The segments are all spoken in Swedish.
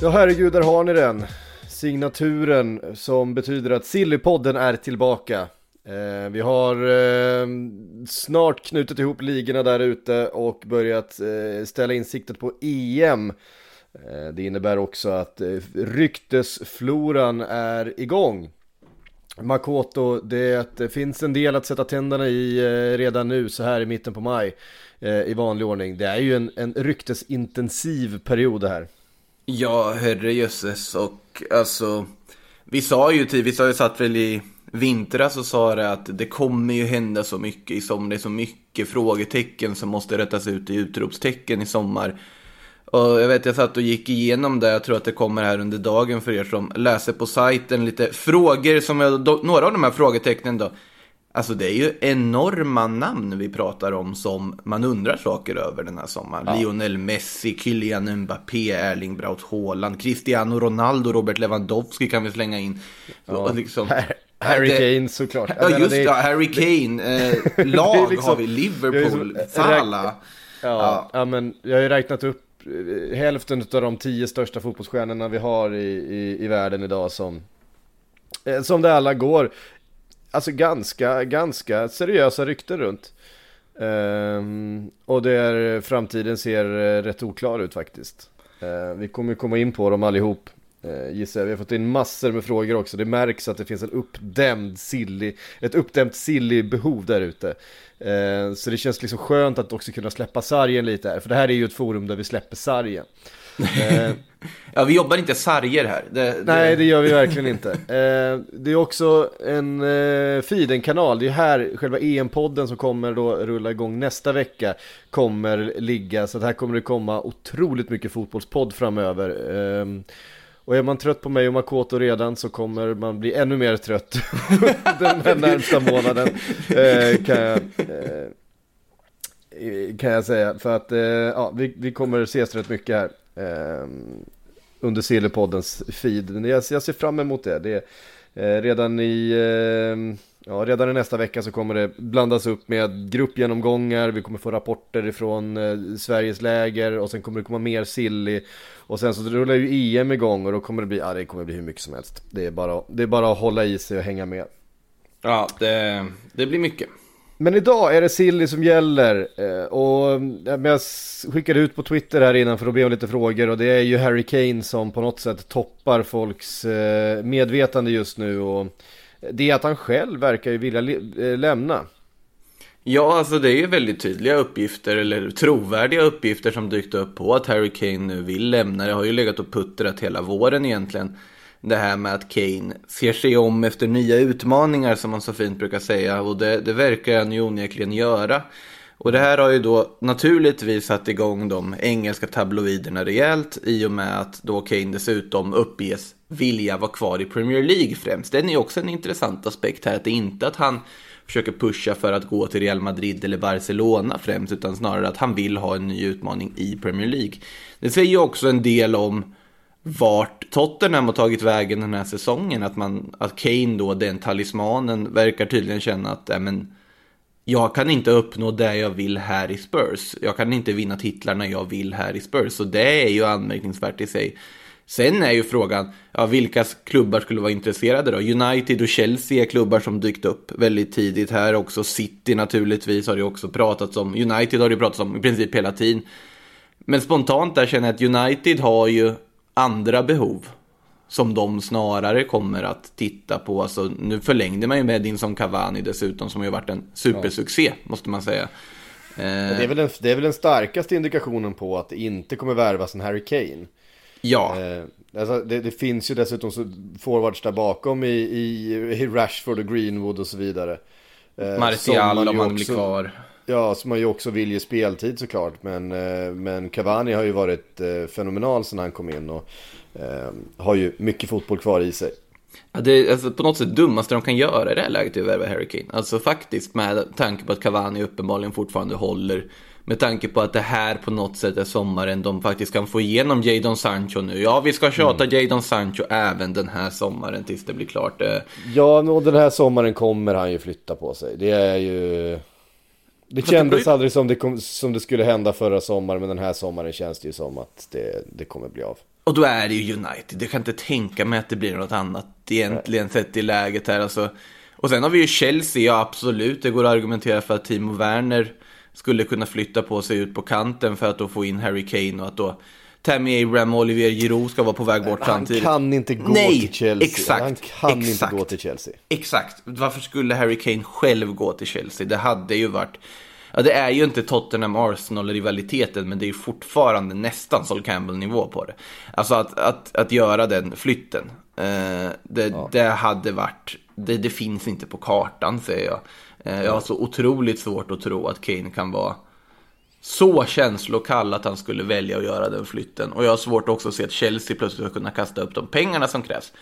Ja herregud, där har ni den. Signaturen som betyder att Sillypodden är tillbaka. Eh, vi har eh, snart knutit ihop ligorna där ute och börjat eh, ställa in siktet på EM. Eh, det innebär också att eh, ryktesfloran är igång. Makoto, det, finns en del att sätta tänderna i eh, redan nu så här i mitten på maj eh, i vanlig ordning. Det är ju en, en ryktesintensiv period det här. Ja, herrejösses och alltså Vi sa ju till, vi sa ju satt väl i vintras och sa det att det kommer ju hända så mycket i sommar. Det är så mycket frågetecken som måste rättas ut i utropstecken i sommar. Och jag vet, jag satt och gick igenom det. Jag tror att det kommer här under dagen för er som läser på sajten. Lite frågor som jag, då, några av de här frågetecknen då. Alltså det är ju enorma namn vi pratar om som man undrar saker över den här sommaren. Ja. Lionel Messi, Kylian Mbappé, Erling Braut Haaland, Cristiano Ronaldo, Robert Lewandowski kan vi slänga in. Och liksom, Harry det- Kane såklart. Ja just det- det, Harry Kane. Eh, lag liksom- har vi, är Liverpool, liksom- Salah. Ja, ja. men jag har ju räknat upp eh, hälften av de tio största fotbollsstjärnorna vi har i, i, i världen idag som, eh, som det alla går, alltså ganska, ganska seriösa rykten runt. Um, och där framtiden ser eh, rätt oklar ut faktiskt. Uh, vi kommer komma in på dem allihop. Uh, gissar jag. Vi har fått in massor med frågor också. Det märks att det finns en uppdämd silly, ett uppdämt silly behov där ute. Ehm, så det känns liksom skönt att också kunna släppa sargen lite här. För det här är ju ett forum där vi släpper sargen. Eh, ja, vi jobbar inte sarger här. Det, det... Nej, det gör vi verkligen inte. Eh, det är också en eh, feed, en kanal. Det är här själva EM-podden som kommer då rulla igång nästa vecka kommer ligga. Så att här kommer det komma otroligt mycket fotbollspodd framöver. Eh, och är man trött på mig och Makoto redan så kommer man bli ännu mer trött den här närmsta månaden. Eh, kan jag... Eh, Eh, kan jag säga. För att eh, ja, vi, vi kommer ses rätt mycket här. Eh, under Sillypoddens feed. Men Jag, jag ser fram emot det. det eh, redan i eh, ja, redan i nästa vecka så kommer det blandas upp med gruppgenomgångar. Vi kommer få rapporter ifrån eh, Sveriges läger och sen kommer det komma mer silly. Och sen så rullar ju EM igång och då kommer det bli, ja det kommer bli hur mycket som helst. Det är bara, det är bara att hålla i sig och hänga med. Ja, det, det blir mycket. Men idag är det Silly som gäller eh, och eh, jag skickade ut på Twitter här innan för att be om lite frågor och det är ju Harry Kane som på något sätt toppar folks eh, medvetande just nu och det är att han själv verkar ju vilja lämna. Ja, alltså det är ju väldigt tydliga uppgifter, eller trovärdiga uppgifter som dykt upp på att Harry Kane nu vill lämna. Det har ju legat och puttrat hela våren egentligen. Det här med att Kane ser sig om efter nya utmaningar som man så fint brukar säga. Och det, det verkar han ju onekligen göra. Och det här har ju då naturligtvis satt igång de engelska tabloiderna rejält i och med att då Kane dessutom uppges vilja vara kvar i Premier League främst. Den är också en intressant aspekt här, att det är inte att han försöker pusha för att gå till Real Madrid eller Barcelona främst, utan snarare att han vill ha en ny utmaning i Premier League. Det säger ju också en del om vart Tottenham har tagit vägen den här säsongen. Att, man, att Kane då, den talismanen, verkar tydligen känna att äh, men, jag kan inte uppnå det jag vill här i Spurs. Jag kan inte vinna titlarna jag vill här i Spurs. Så det är ju anmärkningsvärt i sig. Sen är ju frågan, ja, vilka klubbar skulle vara intresserade då? United och Chelsea är klubbar som dykt upp väldigt tidigt här också. City naturligtvis har det också pratats om. United har det pratats om i princip hela tiden. Men spontant där känner jag att United har ju andra behov. Som de snarare kommer att titta på. Alltså, nu förlängde man ju med Edinson Cavani dessutom som ju varit en supersuccé måste man säga. Det är, väl den, det är väl den starkaste indikationen på att det inte kommer värvas en Harry Kane. Ja, Eh, alltså det, det finns ju dessutom så forwards där bakom i, i, i Rashford och Greenwood och så vidare. Eh, som Martial om han blir kvar. Ja, som man ju också vill ge speltid såklart. Men, eh, men Cavani har ju varit eh, fenomenal sedan han kom in och eh, har ju mycket fotboll kvar i sig. Ja, det är alltså, på något sätt dummaste de kan göra i det här läget är att värva Harry Kane. Alltså faktiskt med tanke på att Cavani uppenbarligen fortfarande håller. Med tanke på att det här på något sätt är sommaren de faktiskt kan få igenom Jadon Sancho nu. Ja, vi ska tjata mm. Jadon Sancho även den här sommaren tills det blir klart. Ja, och den här sommaren kommer han ju flytta på sig. Det är ju... Det kändes aldrig som det, kom, som det skulle hända förra sommaren, men den här sommaren känns det ju som att det, det kommer bli av. Och då är det ju United. Jag kan inte tänka mig att det blir något annat egentligen sett i läget här. Alltså. Och sen har vi ju Chelsea, ja absolut. Det går att argumentera för att Timo Werner skulle kunna flytta på sig ut på kanten för att då få in Harry Kane och att då Tammy Abraham och Olivier Giroud ska vara på väg bort Han samtidigt. kan inte gå Nej, till Chelsea. exakt, Han kan exakt. inte gå till Chelsea. Exakt. Varför skulle Harry Kane själv gå till Chelsea? Det hade ju varit... Ja, det är ju inte Tottenham-Arsenal-rivaliteten, men det är fortfarande nästan Sol Campbell-nivå på det. Alltså att, att, att göra den flytten, eh, det, det hade varit... Det, det finns inte på kartan, säger jag. Eh, jag har så otroligt svårt att tro att Kane kan vara så känslokall att han skulle välja att göra den flytten. Och jag har svårt också att se att Chelsea plötsligt ska kunna kasta upp de pengarna som krävs.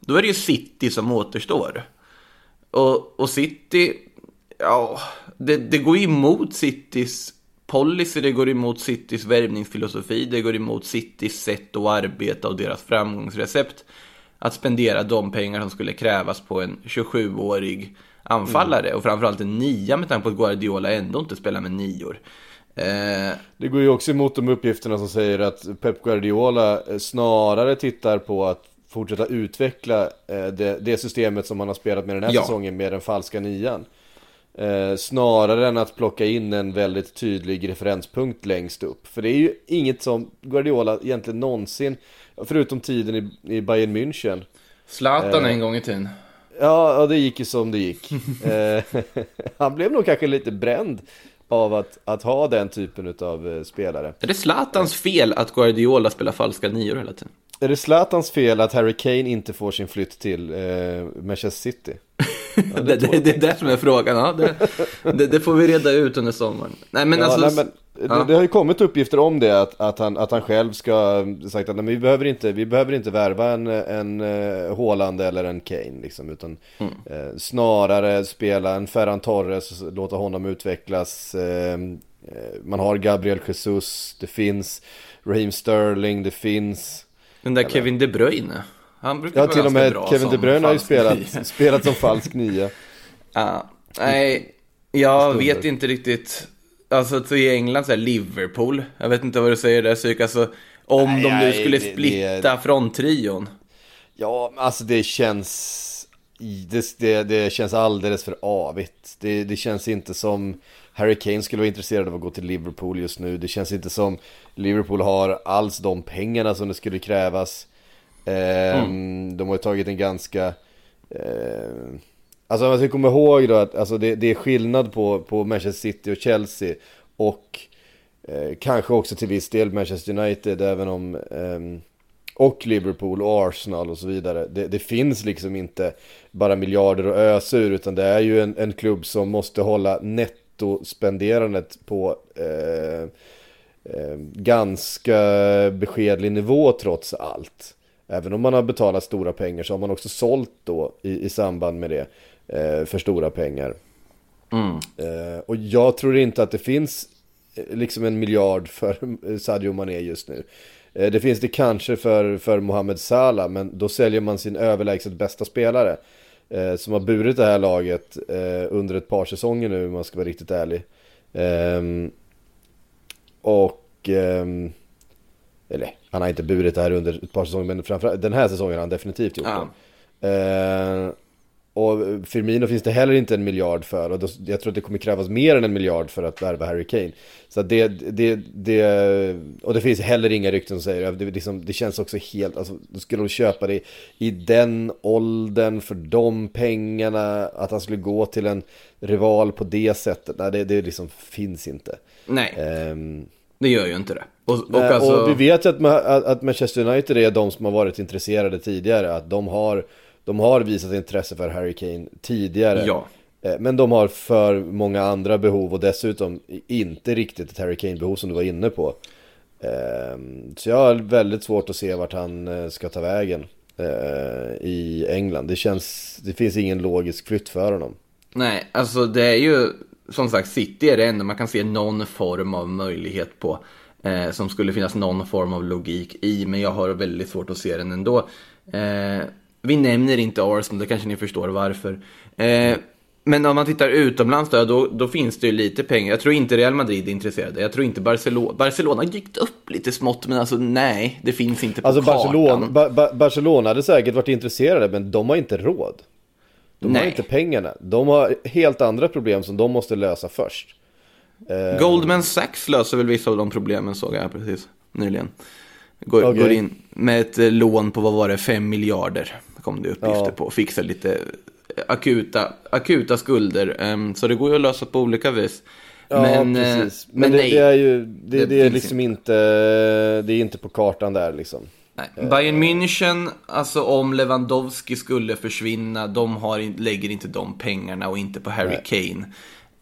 Då är det ju City som återstår. Och, och City, ja, det, det går emot Citys policy, det går emot Citys värvningsfilosofi, det går emot Citys sätt att arbeta och deras framgångsrecept. Att spendera de pengar som skulle krävas på en 27-årig anfallare och framförallt en nia med tanke på att Guardiola ändå inte spelar med nior. Eh, Det går ju också emot de uppgifterna som säger att Pep Guardiola eh, snarare tittar på att fortsätta utveckla eh, det, det systemet som han har spelat med den här Ja. säsongen med den falska nian. Eh, snarare än att plocka in en väldigt tydlig referenspunkt längst upp. För det är ju inget som Guardiola egentligen någonsin, förutom tiden i, i Bayern München. Zlatan Eh. en gång i tiden. Ja, ja, det gick ju som det gick. Eh, han blev nog kanske lite bränd av att, att ha den typen av spelare. Är det Zlatans fel att Guardiola spelar falska nior hela tiden? Är det Zlatans fel att Harry Kane inte får sin flytt till eh, Manchester City? det, det, det är det som är frågan. Ja, det, det, får vi reda ut under sommaren. Nej, men ja, alltså... nej, men, ja. det, har ju kommit uppgifter om det, att, att, han, att han själv ska sagt att nej, vi, behöver inte, vi behöver inte värva en, en uh, Haaland eller en Kane liksom, utan Mm. eh, snarare spela en Ferran Torres, låta honom utvecklas. Eh, eh, man har Gabriel Jesus, det finns Raheem Sterling, det finns Den där Kevin De Bruyne. Han brukar Ja, vara till och med Kevin De Bruyne har ju spelat, spelat som falsk nia. Ja, nej, jag vet inte riktigt. Alltså så i England så är Liverpool. Jag vet inte vad du säger där Psyk. Alltså om Nej, de nu skulle det- det- splitta från trion. Ja, alltså det känns... Det, det, det känns alldeles för avigt. Det, det känns inte som Harry Kane skulle vara intresserad av att gå till Liverpool just nu. Det känns inte som Liverpool har alls de pengarna som det skulle krävas. Ehm, De har tagit en ganska... Eh, alltså man ska komma ihåg då att alltså det, det är skillnad på, på Manchester City och Chelsea. Och eh, kanske också till viss del Manchester United, även om... ehm, och Liverpool och Arsenal och så vidare. Det, det finns liksom inte bara miljarder att ösa ur utan det är ju en, en klubb som måste hålla nettospenderandet på eh, eh, ganska beskedlig nivå trots allt. Även om man har betalat stora pengar så har man också sålt då i, i samband med det eh, för stora pengar. Eh, och jag tror inte att det finns eh, liksom en miljard för Sadio Mané just nu. Eh, Det finns det kanske för, för Mohamed Salah, men då säljer man sin överlägset bästa spelare. Eh, som har burit det här laget under ett par säsonger nu, om man ska vara riktigt ärlig. Ehm, och... ehm, eller, han har inte burit det här under ett par säsonger, men framförallt den här säsongen har han definitivt gjort Ja. det. Eh, och Firmino finns det heller inte en miljard för och då, jag tror att det kommer krävas mer än en miljard för att värva Harry Kane. Så det, det, det, och det finns heller inga rykten som säger det, liksom, det känns också helt, alltså då skulle de köpa det i den åldern för de pengarna, att han skulle gå till en rival på det sättet, nej det, det liksom finns inte. Nej, Ehm, det gör ju inte det. Och, och, Nej, alltså, och vi vet ju att, att Manchester United är de som har varit intresserade tidigare. Att de har, de har visat intresse för Harry Kane tidigare. Ja. Eh, Men de har för många andra behov och dessutom inte riktigt ett Harry Kane-behov som du var inne på. Ehm, Så jag har väldigt svårt att se vart han eh, ska ta vägen eh, i England. Det känns, det finns ingen logisk flytt för honom. Nej, alltså det är ju som sagt City är det enda man kan se någon form av möjlighet på. Eh, som skulle finnas någon form av logik i, men jag har väldigt svårt att se den ändå. Eh, vi nämner inte Arsenal, det kanske ni förstår varför. Eh, men om man tittar utomlands då, då, då finns det ju lite pengar. Jag tror inte Real Madrid är intresserade. Jag tror inte Barcelona. Barcelona har dykt upp lite smått, men alltså nej, det finns inte på Alltså kartan. Barcelona, ba, ba, Barcelona hade säkert varit intresserade men de har inte råd. De har Nej. inte pengarna. De har helt andra problem som de måste lösa först. Eh, Goldman Sachs löser väl vissa av de problemen såg jag precis nyligen. Går, Okej. går in med ett eh, lån på vad var det, 5 miljarder kom det uppgifter Ja. på. Fixar lite eh, akuta, akuta skulder. Ehm, så det går ju att lösa på olika vis. Ja, men, precis. Men, men det, nej. det är ju, det, Det det, är liksom inte, det är inte på kartan där liksom. Nej. Bayern München, alltså om Lewandowski skulle försvinna, de har, lägger inte de pengarna och inte på Harry Kane.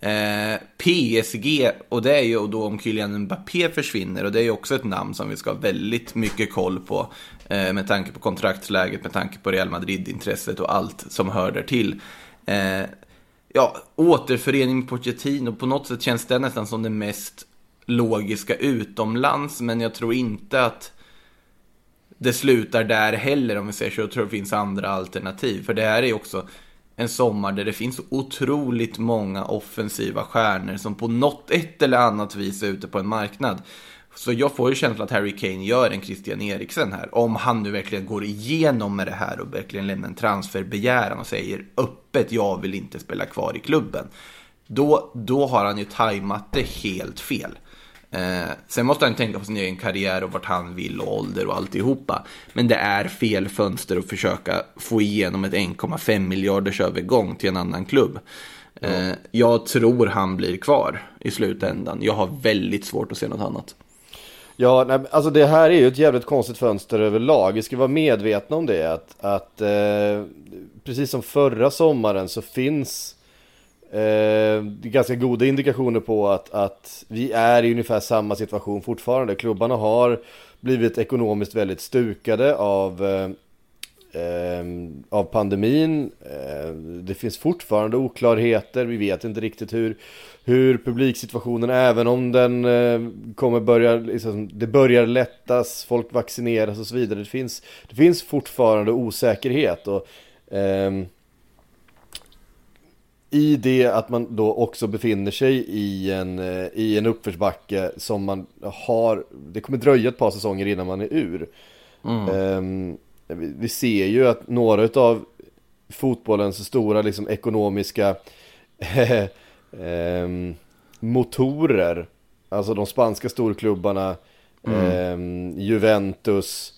Eh, PSG, och det är ju då om Kylian Mbappé försvinner, och det är ju också ett namn som vi ska ha väldigt mycket koll på. Eh, med tanke på kontraktsläget, med tanke på Real Madrid-intresset och allt som hör där till. Eh, ja, återförening med Pochettino, på något sätt känns det nästan som det mest logiska utomlands, men jag tror inte att det slutar där heller om vi säger så. Jag tror det finns andra alternativ. För det här är också en sommar där det finns så otroligt många offensiva stjärnor som på något ett eller annat vis är ute på en marknad. Så jag får ju känslan att Harry Kane gör en Christian Eriksen här. Om han nu verkligen går igenom med det här och verkligen lämnar en transferbegäran och säger öppet jag vill inte spela kvar i klubben. Då, då har han ju tajmat det helt fel. Eh, sen måste han tänka på sin egen karriär och vart han vill och ålder och alltihopa. Men det är fel fönster att försöka få igenom ett 1,5 miljarders övergång till en annan klubb. Eh, jag tror han blir kvar i slutändan. Jag har väldigt svårt att se något annat. Ja, nej, alltså det här är ju ett jävligt konstigt fönster överlag. Vi ska vara medvetna om det. Att, att eh, precis som förra sommaren så finns eh, Eh, ganska goda indikationer på att, att vi är i ungefär samma situation fortfarande. Klubbarna har blivit ekonomiskt väldigt stukade av eh, eh, av pandemin. Eh, det finns fortfarande oklarheter. Vi vet inte riktigt hur, hur publiksituationen, även om den eh, kommer börja, liksom, det börjar lättas, folk vaccineras och så vidare. Det finns, det finns fortfarande osäkerhet. Och, eh, i det att man då också befinner sig i en, eh, i en uppförsbacke som man har, det kommer dröja ett par säsonger innan man är ur. Ehm, vi, vi ser ju att några av fotbollens stora liksom, ekonomiska ehm, motorer, alltså de spanska storklubbarna, ehm, Juventus,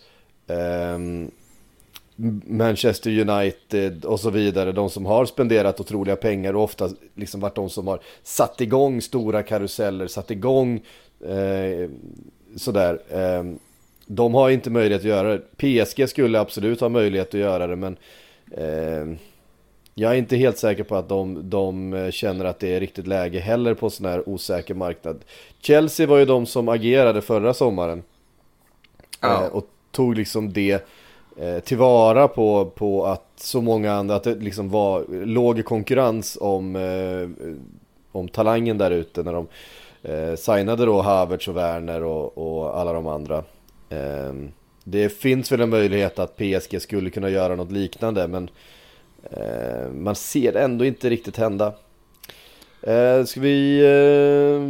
Manchester United och så vidare. De som har spenderat otroliga pengar och ofta liksom varit de som har satt igång stora karuseller, satt igång eh, sådär. Eh, de har inte möjlighet att göra det. PSG skulle absolut ha möjlighet att göra det men eh, jag är inte helt säker på att de, de känner att det är riktigt läge heller på sån här osäker marknad. Chelsea var ju de som agerade förra sommaren. Eh, och tog liksom det Eh, tillvara på, på att så många andra, att det liksom var låg konkurrens om, eh, om talangen där ute när de eh, signade då Havertz och Werner och, och alla de andra. Eh, det finns väl en möjlighet att PSG skulle kunna göra något liknande men eh, man ser det ändå inte riktigt hända. Eh, ska vi eh,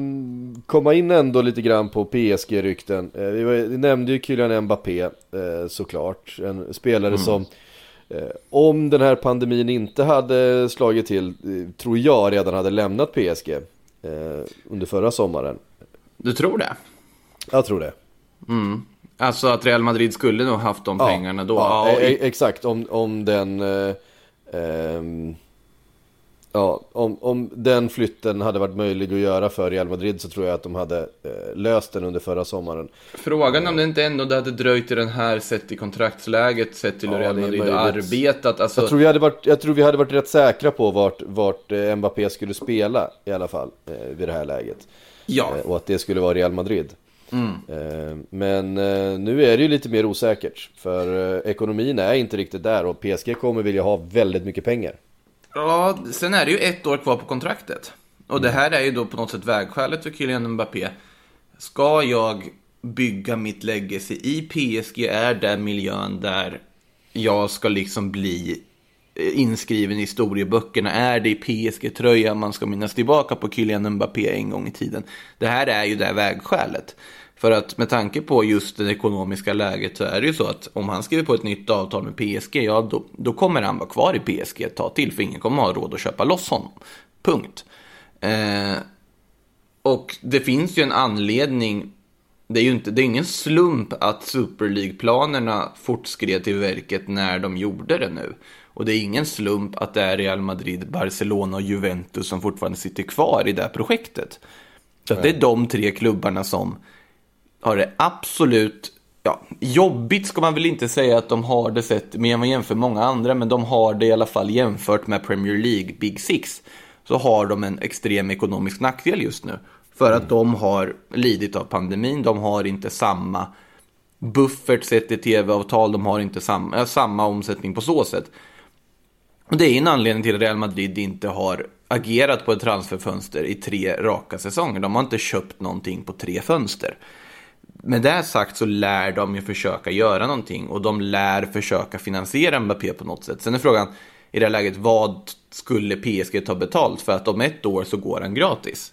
komma in ändå lite grann på PSG-rykten? Eh, vi, nämnde ju Kylian Mbappé eh, såklart. En spelare som eh, om den här pandemin inte hade slagit till, eh, tror jag redan hade lämnat PSG eh, under förra sommaren. Du tror det? Jag tror det. Mm. Alltså att Real Madrid skulle nog haft de pengarna då? Ja, Ja, e- e- exakt, om, om den... Eh, ehm, Ja, om, om den flytten hade varit möjlig att göra för Real Madrid så tror jag att de hade eh, löst den under förra sommaren. Frågan om det inte ändå det hade dröjt till den här sett i kontraktsläget, sett till hur Ja, Real Madrid möjligt. arbetat. Alltså, Jag tror, vi hade varit, jag tror vi hade varit rätt säkra på vart, vart eh, Mbappé skulle spela i alla fall eh, vid det här läget. ja. Eh, och att det skulle vara Real Madrid. Eh, men eh, nu är det ju lite mer osäkert. För ekonomin är inte riktigt där och PSG kommer vilja ha väldigt mycket pengar. Ja, sen är det ju ett år kvar på kontraktet. Och det här är ju då på något sätt vägskälet för Kylian Mbappé. Ska jag bygga mitt legacy i PSG? Är den miljön där jag ska liksom bli eh, inskriven i historieböckerna? Är det i PSG-tröja man ska minnas tillbaka på Kylian Mbappé en gång i tiden? Det här är ju det här vägskälet. För att med tanke på just det ekonomiska läget så är det ju så att om han skriver på ett nytt avtal med PSG, ja då, då kommer han vara kvar i PSG ett tag till för ingen kommer ha råd att köpa loss honom. Punkt. Eh, och det finns ju en anledning, det är ju inte, det är ingen slump att Super League-planerna fortskred till verket när de gjorde det nu. Och det är ingen slump att det är Real Madrid, Barcelona och Juventus som fortfarande sitter kvar i det här projektet. Så det är de tre klubbarna som har det absolut, ja, jobbigt ska man väl inte säga att de har det sett, men man jämför många andra, men de har det i alla fall jämfört med Premier League, Big Six, så har de en extrem ekonomisk nackdel just nu. För att de har lidit av pandemin, de har inte samma buffert sett i tv-avtal, de har inte samma, samma omsättning på så sätt. Och det är en anledning till att Real Madrid inte har agerat på ett transferfönster i tre raka säsonger. De har inte köpt någonting på tre fönster. Med det sagt så lär de ju försöka göra någonting och de lär försöka finansiera Mbappé på något sätt. Sen är frågan i det här läget, vad skulle PSG ta betalt för att om ett år så går han gratis?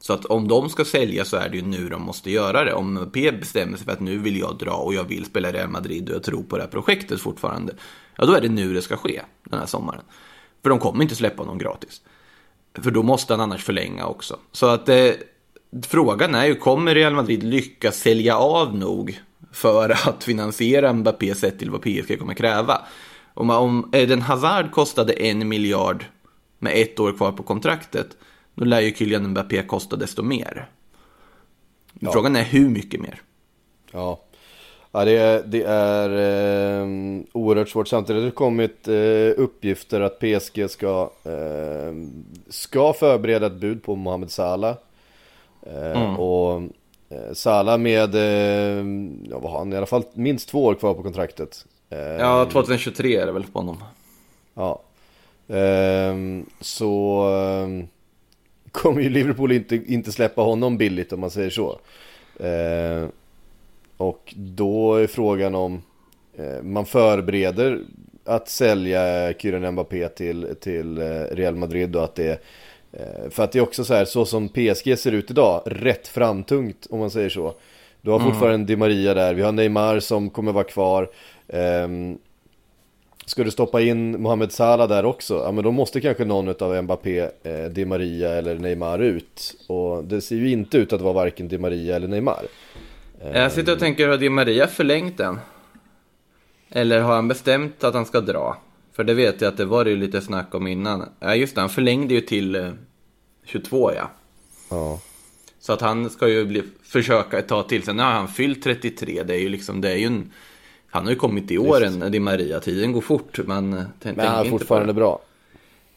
Så att om de ska sälja så är det ju nu de måste göra det. Om Mbappé bestämmer sig för att nu vill jag dra och jag vill spela i Real Madrid och jag tror på det här projektet fortfarande. Ja, då är det nu det ska ske den här sommaren. För de kommer inte släppa honom gratis. För då måste han annars förlänga också. Så att eh, frågan är ju, kommer Real Madrid lyckas sälja av nog för att finansiera Mbappé sett till vad PSG kommer kräva? Om, om Eden Hazard kostade en miljard med ett år kvar på kontraktet, då lär ju Kylian Mbappé kosta desto mer. Frågan är hur mycket mer? Ja, ja det är, det är eh, oerhört svårt. Samtidigt har det kommit eh, uppgifter att PSG ska, eh, ska förbereda ett bud på Mohamed Salah. Eh, Och eh, Salah med, eh, ja vad har han, i alla fall minst två år kvar på kontraktet. Ja, 2023 är det väl på honom. Ja. Ehm, så kommer ju Liverpool inte, inte släppa honom billigt om man säger så. Och då är frågan om man förbereder att sälja Kylian Mbappé till, till Real Madrid och att det eh, för att det är också så här, så som PSG ser ut idag, rätt framtungt om man säger så. Du har fortfarande Di Maria där, vi har Neymar som kommer vara kvar. Ehm, Ska du stoppa in Mohamed Salah där också? Ja men då måste kanske någon av Mbappé, eh, Di Maria eller Neymar ut. Och det ser ju inte ut att vara varken Di Maria eller Neymar. Jag sitter och tänker, har Di Maria förlängt den? Eller har han bestämt att han ska dra? För det vet jag att det var ju lite snack om innan. Ja just det, han förlängde ju till eh, 22 ja. Ja. Så att han ska ju bli, försöka ett tag till. Sen har han fyllt 33. Det är ju liksom, det är ju en... Han har ju kommit i åren, Di Maria. Tiden går fort, men... eh, Men han är fortfarande bra.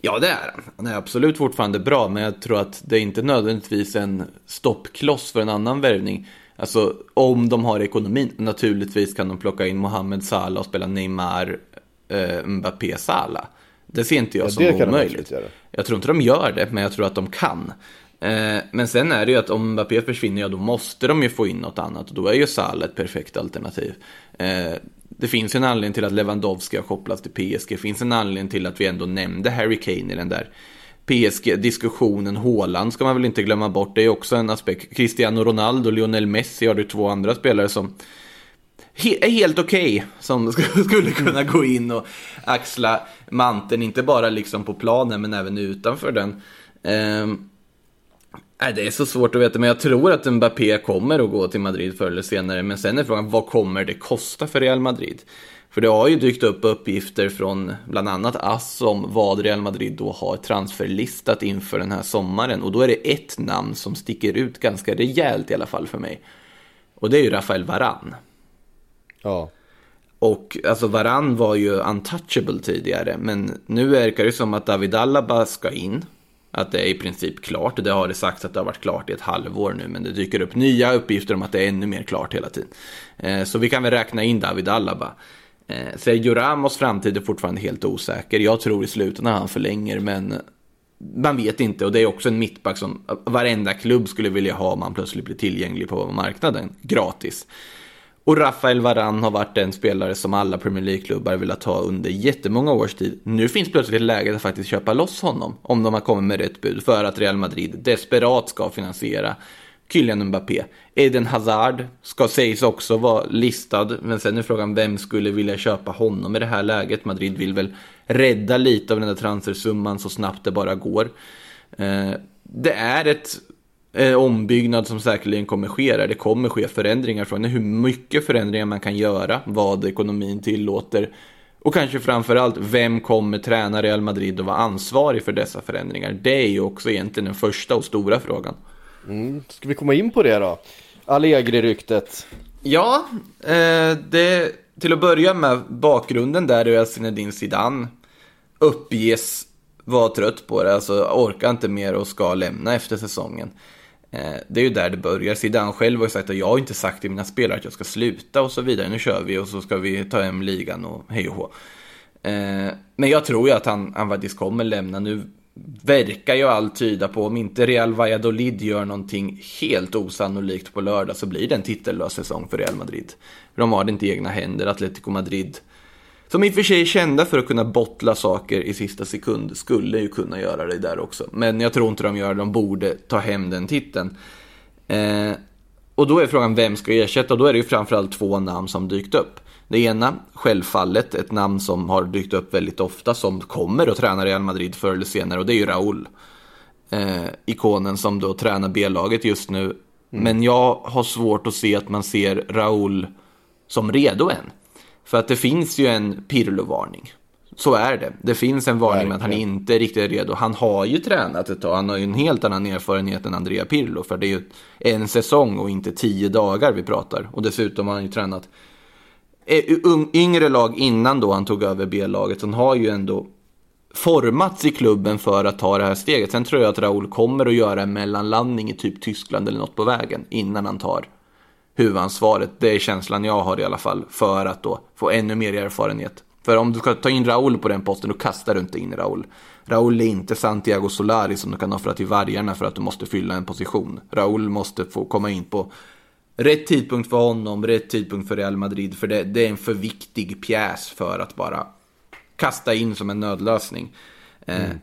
Ja, det är han. Han är absolut fortfarande bra, men jag tror att det är inte nödvändigtvis en stoppkloss för en annan värvning. Alltså, om de har ekonomin, naturligtvis kan de plocka in Mohamed Salah och spela Neymar, eh, Mbappé, Salah. Det ser inte jag Ja, som omöjligt. Jag tror inte de gör det, men jag tror att de kan. Eh, men sen är det ju att om Mbappé försvinner, ja då måste de ju få in något annat. Och då är ju Salah ett perfekt alternativ. Eh, det finns ju en anledning till att Lewandowski har kopplats till PSG. Det finns en anledning till att vi ändå nämnde Harry Kane i den där PSG-diskussionen. Haaland ska man väl inte glömma bort. Det är också en aspekt. Cristiano Ronaldo, Lionel Messi har du två andra spelare som he- är helt okej. som sk- skulle kunna gå in och axla manteln. Inte bara liksom på planen men även utanför den. Nej, det är så svårt att veta, men jag tror att Mbappé kommer att gå till Madrid förr eller senare. Men sen är frågan, vad kommer det kosta för Real Madrid? För det har ju dykt upp uppgifter från bland annat AS om vad Real Madrid då har transferlistat inför den här sommaren. Och då är det ett namn som sticker ut ganska rejält i alla fall för mig. Och det är ju Rafael Varan. Ja. Och alltså Varan var ju untouchable tidigare, men nu verkar det som att David Alaba ska in. Att det är i princip klart. Det har det sagts att det har varit klart i ett halvår nu, men det dyker upp nya uppgifter om att det är ännu mer klart hela tiden. Eh, så vi kan väl räkna in David Alaba. Eh, Sergio Ramos framtid är fortfarande helt osäker. Jag tror i slutändan han förlänger, men man vet inte. Och det är också en mittback som varenda klubb skulle vilja ha om han plötsligt blir tillgänglig på marknaden gratis. Och Rafael Varan har varit den spelare som alla Premier League-klubbar vill ha under jättemånga års tid. Nu finns plötsligt läget att faktiskt köpa loss honom om de har kommit med rätt bud för att Real Madrid desperat ska finansiera Kylian Mbappé. Eden Hazard ska sägs också vara listad, men sen är frågan vem skulle vilja köpa honom i det här läget? Madrid vill väl rädda lite av den där transfersumman så snabbt det bara går. Eh, det är ett eh, ombyggnad som säkerligen kommer ske där. Det kommer ske förändringar. Frågan är hur mycket förändringar man kan göra, vad ekonomin tillåter. Och kanske framförallt, vem kommer träna Real Madrid och vara ansvarig för dessa förändringar? Det är ju också egentligen den första och stora frågan. Mm. Ska vi komma in på det då? Allegri-ryktet. Ja, eh, det, till att börja med bakgrunden där är att Zinedine Zidane uppges vara trött på det, alltså orkar inte mer och ska lämna efter säsongen. Eh, det är ju där det börjar. Zidane själv har ju sagt att jag har inte sagt till mina spelare att jag ska sluta och så vidare. Nu kör vi och så ska vi ta hem ligan och hej och hå. Eh, men jag tror ju att han, han faktiskt kommer lämna. Nu verkar ju allt tyda på, om inte Real Valladolid gör någonting helt osannolikt på lördag så blir det en titellös säsong för Real Madrid. De har det inte i egna händer, Atletico Madrid som i och för sig är kända för att kunna bottla saker i sista sekund skulle ju kunna göra det där också. Men jag tror inte de gör det, de borde ta hem den titeln. Eh, och då är frågan vem ska ersätta? Och då är det ju framförallt två namn som dykt upp. Det ena, självfallet, ett namn som har dykt upp väldigt ofta som kommer att träna Real Madrid förr eller senare och det är ju Raúl. Eh, ikonen som då tränar B-laget just nu. Mm. Men jag har svårt att se att man ser Raúl som redo än. För att det finns ju en Pirlo-varning. Så är det. Det finns en varning med att han inte är riktigt redo. Han har ju tränat ett tag. Han har ju en helt annan erfarenhet än Andrea Pirlo. För det är ju en säsong och inte tio dagar vi pratar. Och dessutom har han ju tränat eh, yngre lag innan då han tog över B-laget. Han har ju ändå formats i klubben för att ta det här steget. Sen tror jag att Raúl kommer att göra en mellanlandning i typ Tyskland eller något på vägen innan han tar huvudansvaret. Det är känslan jag har i alla fall för att då få ännu mer erfarenhet. För om du ska ta in Raúl på den posten, då kastar du inte in Raúl. Raúl är inte Santiago Solari som du kan offra till vargarna för att du måste fylla en position. Raúl måste få komma in på rätt tidpunkt för honom, rätt tidpunkt för Real Madrid. För det, det är en för viktig pjäs för att bara kasta in som en nödlösning. Eh, mm. Eh,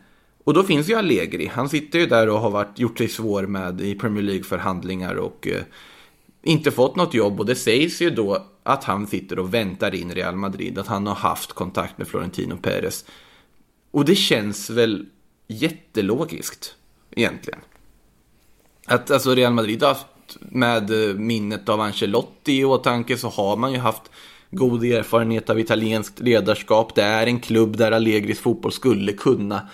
och då finns ju Allegri. Han sitter ju där och har varit, gjort sig svår med i Premier League-förhandlingar och eh, inte fått något jobb och det sägs ju då att han sitter och väntar in Real Madrid, att han har haft kontakt med Florentino Perez. Och det känns väl jättelogiskt egentligen. Att alltså Real Madrid har haft med eh, minnet av Ancelotti i åtanke så har man ju haft god erfarenhet av italienskt ledarskap. Det är en klubb där Allegris fotboll skulle kunna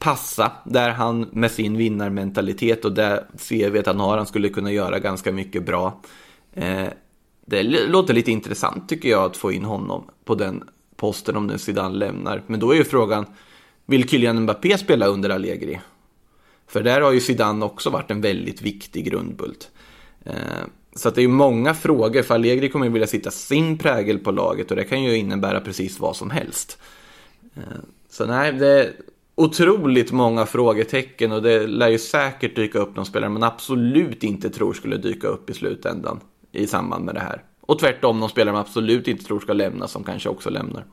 passa där han med sin vinnarmentalitet och det CV han har, han skulle kunna göra ganska mycket bra. Eh, det låter lite intressant tycker jag att få in honom på den posten om nu Zidane lämnar. Men då är ju frågan, vill Kylian Mbappé spela under Allegri? För där har ju Zidane också varit en väldigt viktig grundbult. Eh, så att det är ju många frågor, för Allegri kommer ju vilja sitta sin prägel på laget och det kan ju innebära precis vad som helst. Eh, så nej, det, otroligt många frågetecken och det lär ju säkert dyka upp någon spelare man absolut inte tror skulle dyka upp i slutändan i samband med det här. Och tvärtom, någon spelare man absolut inte tror ska lämna som kanske också lämnar.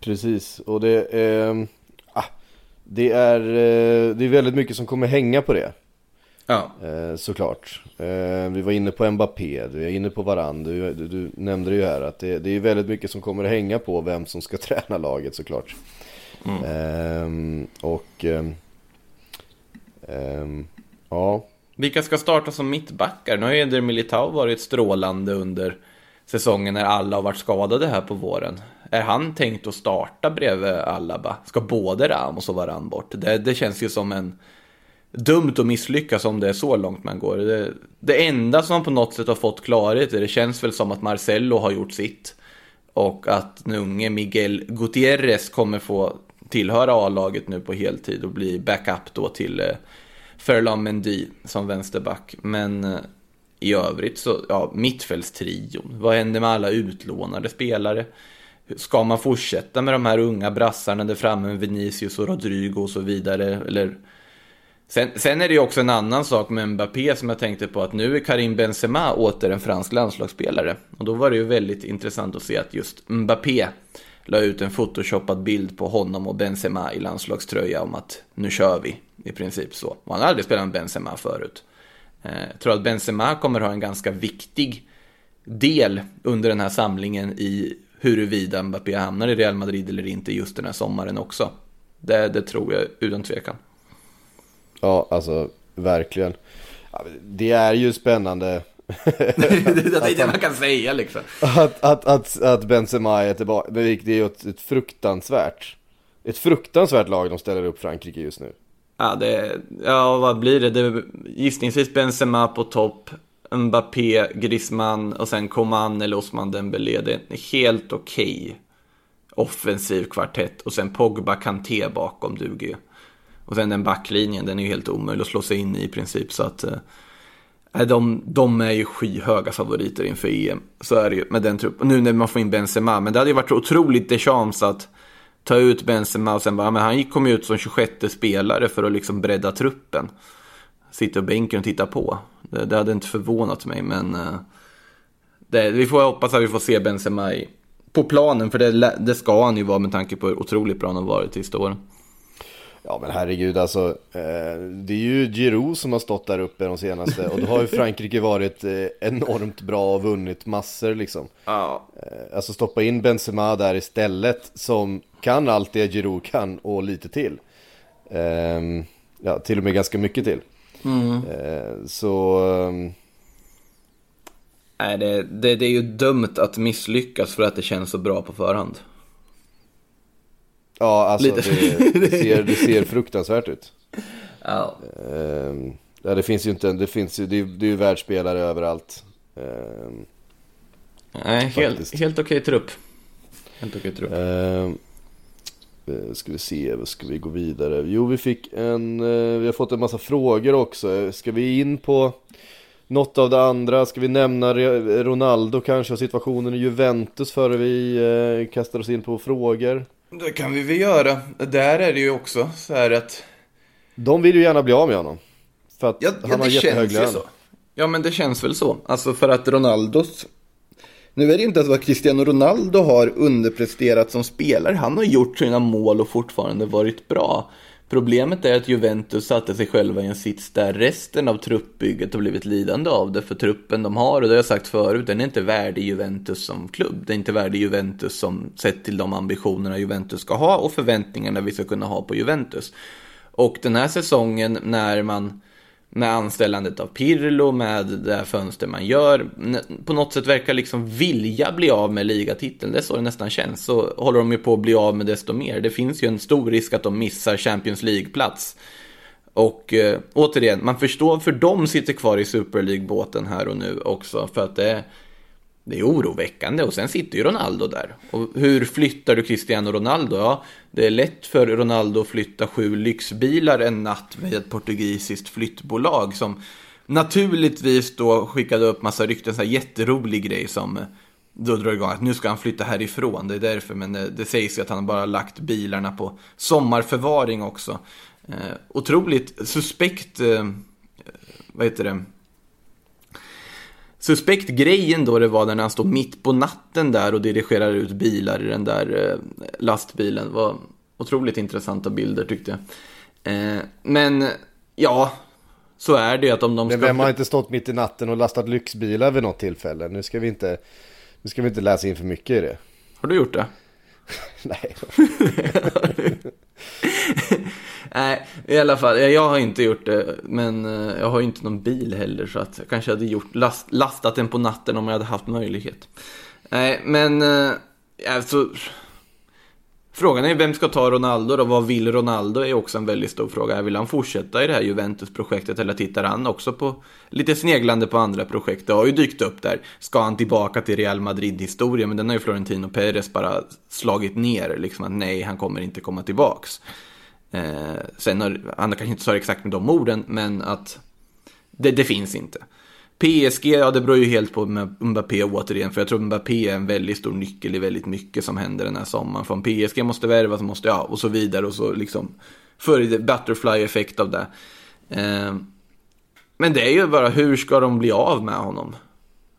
Precis, och det, eh, ah, det, är, eh, det är väldigt mycket som kommer hänga på det. Ja. Eh, såklart. Eh, vi var inne på Mbappé, du är inne på Varann, du, du, du, nämnde det ju här att det, det är väldigt mycket som kommer att hänga på vem som ska träna laget såklart. Mm. Eh, och Ehm, ja, Vilka ska starta som mittbackar? Nu har ju Eder Militao varit strålande under säsongen när alla har varit skadade här på våren. Är han tänkt att starta bredvid Alaba? Ska både Ramos och Varann bort? Det, det känns ju som en dumt att misslyckas om det är så långt man går. Det, det enda som på något sätt har fått klarhet i det känns väl som att Marcello har gjort sitt. Och att den unge Miguel Gutierrez kommer få tillhöra A-laget nu på heltid och bli backup då till eh, Ferland Mendy som vänsterback. Men eh, i övrigt så, ja, mittfältstrion. Vad händer med alla utlånade spelare? Ska man fortsätta med de här unga brassarna där framme med Vinicius och Rodrigo och så vidare? Eller Sen, sen är det ju också en annan sak med Mbappé som jag tänkte på att nu är Karim Benzema åter en fransk landslagsspelare. Och då var det ju väldigt intressant att se att just Mbappé la ut en photoshoppad bild på honom och Benzema i landslagströja om att nu kör vi, i princip så. Och han har aldrig spelat med Benzema förut. Eh, jag tror att Benzema kommer ha en ganska viktig del under den här samlingen i huruvida Mbappé hamnar i Real Madrid eller inte just den här sommaren också. Det, det tror jag utan tvekan ja alltså verkligen. Det är ju spännande det är det man kan säga liksom. att, att, att, att Benzema är tillbaka. Det är ju ett, ett fruktansvärt, ett fruktansvärt lag de ställer upp Frankrike just nu. Ja, det, ja vad blir det? det? Gissningsvis Benzema på topp, Mbappé, Griezmann och sen Coman eller Osman Dembélé. Det är en helt okej offensiv kvartett och sen Pogba Kanté bakom duger ju. Och sen den backlinjen, den är ju helt omöjlig att slå sig in i i princip så att eh, de, de är ju skyhöga favoriter inför EM. Så är det ju med den truppen. Nu när man får in Benzema, men det hade ju varit otroligt Deschamps att ta ut Benzema och sen bara, men han kom ju ut som 26 spelare för att liksom bredda truppen. Sitta i bänken och titta på. Det, det hade inte förvånat mig, men eh, det, vi får hoppas att vi får se Benzema i, på planen, för det, det ska han ju vara med tanke på hur otroligt bra han har varit de sista åren. Ja men herregud alltså, eh, det är ju Giroud som har stått där uppe de senaste och då har ju Frankrike varit eh, enormt bra och vunnit massor liksom. Ja, Eh, alltså stoppa in Benzema där istället som kan allt det Giroud kan och lite till. Ehm, ja, till och med ganska mycket till. Eh, så, ehm, Nej, det, det, det är ju dumt att misslyckas för att det känns så bra på förhand. Ja alltså det, det, ser, det ser fruktansvärt ut. Ja. Ehm, ja det finns ju inte, det finns ju, det det är ju världsspelare överallt. Ehm, Nej, helt, helt okej trupp. Helt okej trupp. Eh, ska vi se, ska vi gå vidare? Jo, vi fick en, eh, vi har fått en massa frågor också. Ska vi in på något av det andra? Ska vi nämna Ronaldo kanske och situationen i Juventus före vi eh, kastar oss in på frågor? Det kan vi väl göra. Där är det ju också så här att... De vill ju gärna bli av med honom. För att Ja, han ja har jättehög lön. Ja, men det känns väl så. Alltså för att Ronaldos... Nu är det inte att Cristiano Ronaldo har underpresterat som spelare. Han har gjort sina mål och fortfarande varit bra. Problemet är att Juventus satte sig själva i en sits där resten av truppbygget har blivit lidande av det. För truppen de har, och det har jag sagt förut, den är inte värdig Juventus som klubb. Den är inte värdig Juventus som sett till de ambitionerna Juventus ska ha och förväntningarna vi ska kunna ha på Juventus. Och den här säsongen när man med anställandet av Pirlo, med det här fönster man gör, på något sätt verkar liksom vilja bli av med ligatiteln. Det är så det nästan känns. Så håller de ju på att bli av med desto mer. Det finns ju en stor risk att de missar Champions League-plats. Och eh, återigen, man förstår för de sitter kvar i Super League-båten här och nu också. För att det är, det är oroväckande och sen sitter ju Ronaldo där. Och hur flyttar du Cristiano Ronaldo? Ja, det är lätt för Ronaldo att flytta sju lyxbilar en natt med ett portugisiskt flyttbolag som naturligtvis då skickade upp massa rykten, så här jätterolig grej som eh, då drar igång att nu ska han flytta härifrån, det är därför, men det, det sägs ju att han bara lagt bilarna på sommarförvaring också. Eh, otroligt suspekt, eh, vad heter det? Suspekt grejen då det var när han stod mitt på natten där och dirigerar ut bilar i den där eh, lastbilen. Det var otroligt intressanta bilder tyckte jag. Eh, men ja, så är det att om de Men ska... vem har inte stått mitt i natten och lastat lyxbilar vid något tillfälle? Nu ska vi inte, nu ska vi inte läsa in för mycket i det. Har du gjort det? Nej. Nej, i alla fall, jag har inte gjort det, men eh, jag har ju inte någon bil heller så att jag kanske hade gjort, last, lastat den på natten om jag hade haft möjlighet. Nej, men eh, alltså, frågan är vem ska ta Ronaldo då? Vad vill Ronaldo är också en väldigt stor fråga. Vill han fortsätta i det här Juventus-projektet eller tittar han också på lite sneglande på andra projekt? Det har ju dykt upp där. Ska han tillbaka till Real Madrid-historien? Men den har ju Florentino Perez bara slagit ner, liksom att nej, han kommer inte komma tillbaks. Eh, sen har, han kanske inte sa det exakt med de orden, men att det, det, finns inte. PSG, ja det beror ju helt på Mbappé återigen, för jag tror Mbappé är en väldigt stor nyckel i väldigt mycket som händer den här sommaren. För om PSG måste värvas måste, ja, och så vidare och så liksom, för det butterfly-effekt av det. Eh, men det är ju bara, hur ska de bli av med honom?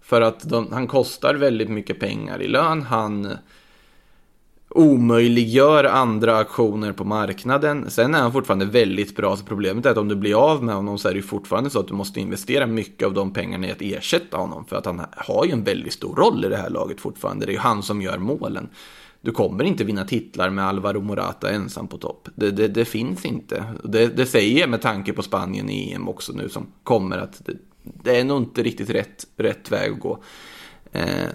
För att de, han kostar väldigt mycket pengar i lön, han omöjliggör andra aktioner på marknaden. Sen är han fortfarande väldigt bra, så problemet är att om du blir av med honom så är det fortfarande så att du måste investera mycket av de pengarna i att ersätta honom. För att han har ju en väldigt stor roll i det här laget fortfarande. Det är ju han som gör målen. Du kommer inte vinna titlar med Alvaro Morata ensam på topp. Det, det, det finns inte. Det, det, säger jag med tanke på Spanien i EM också nu som kommer att det, det är nog inte riktigt rätt, rätt väg att gå. Eh,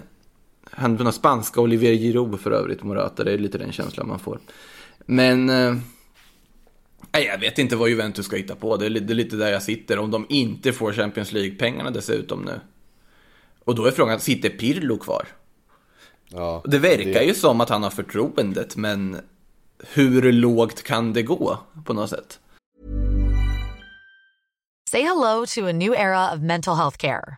han den spanska Olivier Giroud för övrigt, Morata. Det är lite den känslan man får. Men... Eh, jag vet inte vad Juventus ska hitta på. Det är, det är lite där jag sitter. Om de inte får Champions League-pengarna dessutom nu. Och då är frågan, sitter Pirlo kvar? Ja, det verkar det... ju som att han har förtroendet, men hur lågt kan det gå på något sätt? Say hello to a new era of mental health care.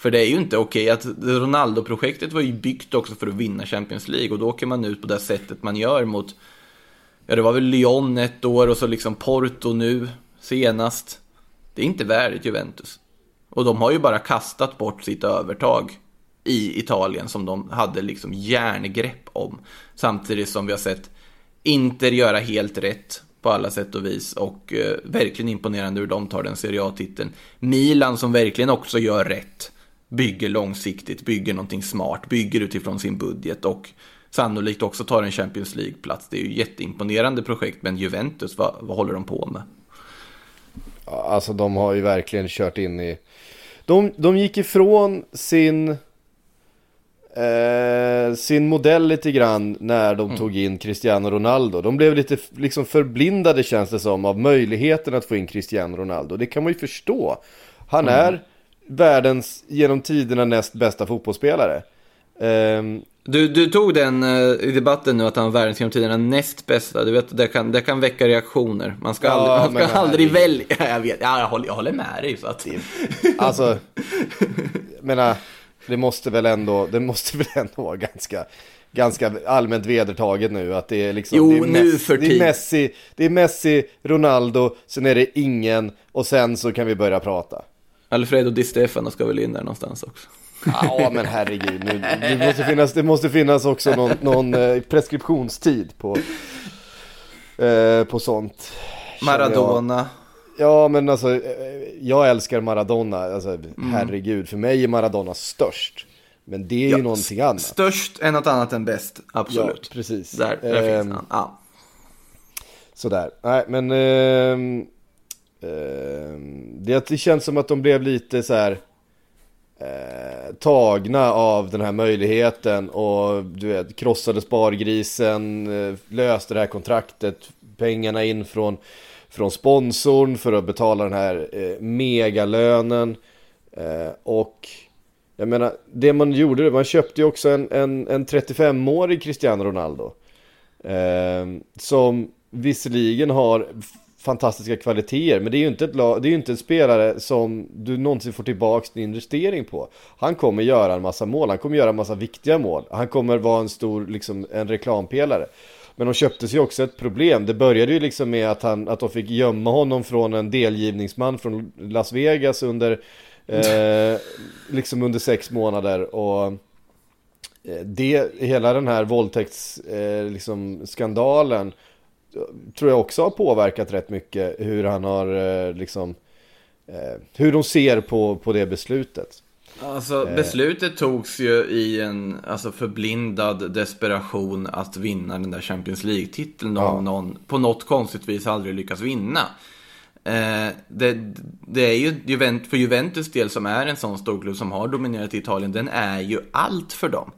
För det är ju inte okej att Ronaldo-projektet var ju byggt också för att vinna Champions League och då åker man ut på det sättet man gör mot, ja det var väl Lyon ett år och så liksom Porto nu senast. Det är inte värdigt Juventus. Och de har ju bara kastat bort sitt övertag i Italien som de hade liksom järngrepp om. Samtidigt som vi har sett Inter göra helt rätt på alla sätt och vis och eh, verkligen imponerande hur de tar den Serie A-titeln. Milan som verkligen också gör rätt bygger långsiktigt, bygger någonting smart, bygger utifrån sin budget och sannolikt också tar en Champions League-plats. Det är ju jätteimponerande projekt, men Juventus, vad, vad håller de på med? Alltså de har ju verkligen kört in i... De, de gick ifrån sin... Eh, sin modell lite grann när de mm. tog in Cristiano Ronaldo. De blev lite liksom förblindade känns det som av möjligheten att få in Cristiano Ronaldo. Det kan man ju förstå. Han mm. är världens genom tiderna näst bästa fotbollsspelare. Um, du, du tog den uh, i debatten nu att han var världens genom tiderna näst bästa. Du vet, det kan, det kan väcka reaktioner. Man ska ja, aldrig, man ska aldrig välja. Jag vet, ja, jag, håller, jag håller med dig. Så att... Alltså, menar, det måste väl ändå, det måste väl ändå vara ganska ganska allmänt vedertaget nu att det är liksom jo, det är nu för det är Messi, det är Messi, Ronaldo, sen är det ingen och sen så kan vi börja prata. Alfredo Di Stefano ska väl in där någonstans också. Ja men herregud, nu, det, måste finnas, det måste finnas också någon, någon eh, preskriptionstid på, eh, på sånt. Maradona. Ja men alltså, eh, jag älskar Maradona, alltså, mm. herregud, för mig är Maradona störst. Men det är ju ja, någonting annat. Störst är något annat än bäst, absolut. Ja, precis. Där, där eh, finns han. Ja. Sådär, nej men... Eh, Ehm, Ehm, det, det känns som att de blev lite så här eh, tagna av den här möjligheten och du vet krossade spargrisen, eh, löste det här kontraktet, pengarna in från, från sponsorn för att betala den här eh, megalönen eh, och Jag menar, det man gjorde, man köpte ju också en, en, en 35-årig Cristiano Ronaldo. Eh, som visserligen har fantastiska kvaliteter, men det är ju inte, ett lag, det är inte en spelare som du någonsin får tillbaka din investering på. Han kommer göra en massa mål, han kommer göra en massa viktiga mål. Han kommer vara en stor, liksom en reklampelare. Men de köptes ju också ett problem. Det började ju liksom med att, han, att de fick gömma honom från en delgivningsman från Las Vegas under, eh, liksom under sex månader. Och eh, det, hela den här våldtäktsskandalen eh, liksom, skandalen, tror jag också har påverkat rätt mycket hur han har eh, liksom eh, hur de ser på, på det beslutet. Alltså beslutet togs ju i en alltså, förblindad desperation att vinna den där Champions League-titeln Ja. om någon på något konstigt vis aldrig lyckas vinna. Eh, det, det är ju Juvent, för Juventus del som är en sån stor klubb som har dominerat i Italien, den är ju allt för dem.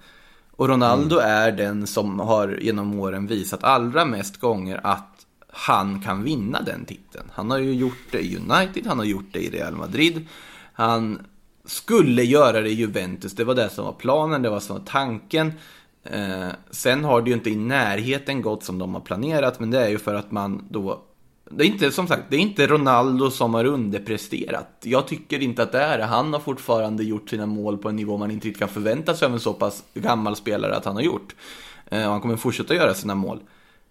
Och Ronaldo är den som har genom åren visat allra mest gånger att han kan vinna den titeln. Han har ju gjort det i United, han har gjort det i Real Madrid. Han skulle göra det i Juventus, det var det som var planen, det var som var tanken. Eh, sen har det ju inte i närheten gått som de har planerat, men det är ju för att man då det är inte som sagt, det är inte Ronaldo som har underpresterat. Jag tycker inte att det är det. Han har fortfarande gjort sina mål på en nivå man inte riktigt kan förvänta sig av en så pass gammal spelare att han har gjort. Eh, och han kommer fortsätta göra sina mål.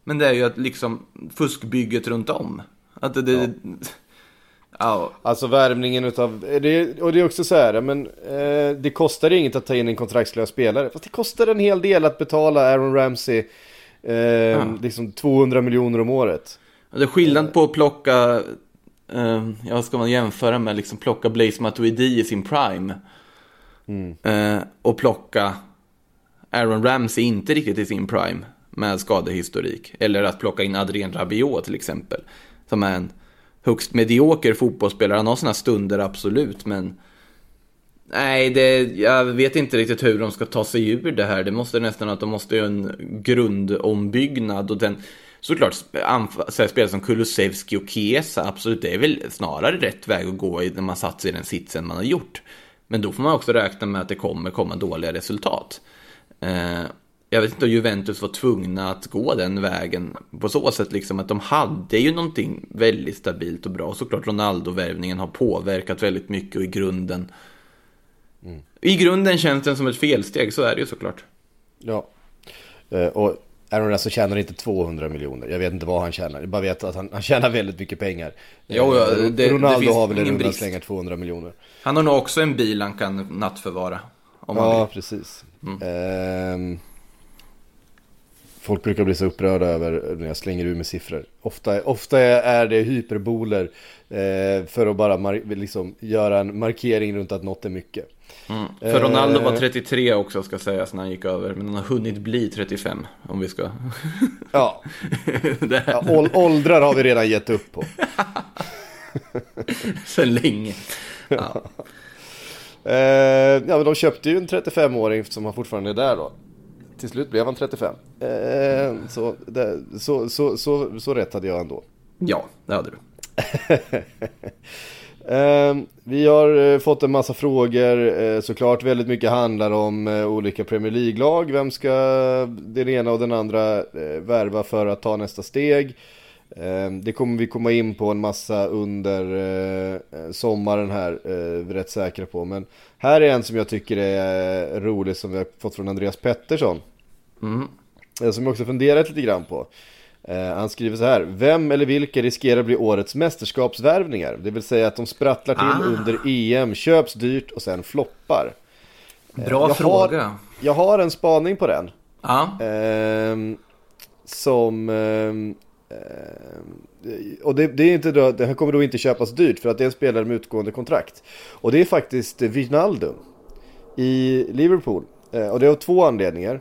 Men det är ju att liksom fuskbygget runt om. Att det, det ja. Alltså värvningen utav, det, och det är också så här, men eh, det kostar inget att ta in en kontraktslös spelare. Fast det kostar en hel del att betala Aaron Ramsey eh, liksom 200 miljoner om året. Det är skillnad på att plocka, eh, ja ska man jämföra med, liksom plocka Blaise Matuidi i sin prime. Eh, och plocka Aaron Ramsey inte riktigt i sin prime med skadehistorik. Eller att plocka in Adrien Rabiot till exempel. Som är en högst medioker fotbollsspelare. Han har sådana stunder absolut, men Nej, det, jag vet inte riktigt hur de ska ta sig ur det här. Det måste nästan att de måste göra en grundombyggnad och den Såklart, så spelare som Kulusevski och Chiesa, absolut, det är väl snarare rätt väg att gå när man satt sig i den sitsen man har gjort. Men då får man också räkna med att det kommer komma dåliga resultat. Eh, jag vet inte om Juventus var tvungna att gå den vägen på så sätt liksom att de hade ju någonting väldigt stabilt och bra. Såklart Ronaldo-värvningen har påverkat väldigt mycket och i grunden i grunden känns den som ett felsteg, så är det ju såklart. Ja. Eh, och Aaron Russell tjänar inte 200 miljoner. Jag vet inte vad han tjänar. Jag bara vet att han, han tjänar väldigt mycket pengar. Jo, ja, Eh, det- det Ronaldo finns har väl en runda brist. slänga 200 miljoner. Han har nog också en bil han kan nattförvara. Om han Ja, vill. precis. Ehm, folk brukar bli så upprörda över när jag slänger ur med siffror. Ofta, ofta är det hyperboler eh, för att bara liksom göra en markering runt att något är mycket. För Ronaldo var Eh. 33 också ska sägas när han gick över. Men han har hunnit bli 35 om vi ska... Ja, ja ål- åldrar har vi redan gett upp på. Sen länge. Ja. Eh, ja, men de köpte ju en 35-åring som han fortfarande är där då. Till slut blev han 35. Eh, så, så, så, så, så rätt hade jag ändå. ja, det hade du. Eh, vi har eh, fått en massa frågor, eh, såklart väldigt mycket handlar om eh, olika Premier League-lag. Vem ska den ena och den andra värva för att ta nästa steg? Eh, det kommer vi komma in på en massa under sommaren här, vi är rätt säkra på. Men här är en som jag tycker är rolig som vi har fått från Andreas Pettersson. Eh, Som jag också funderat lite grann på. Eh, han skriver så här. Vem eller vilka riskerar att bli årets mästerskapsvärvningar? Det vill säga att de sprattlar till Ah. under EM, köps dyrt och sen floppar. Bra jag fråga. Har, jag har en spaning på den. Ja, Ehm, som... ehm, ehm, och det, det är inte då, det här kommer då inte köpas dyrt för att det är en spelare med utgående kontrakt. Och det är faktiskt Wijnaldum i Liverpool. Eh, och det är av två anledningar.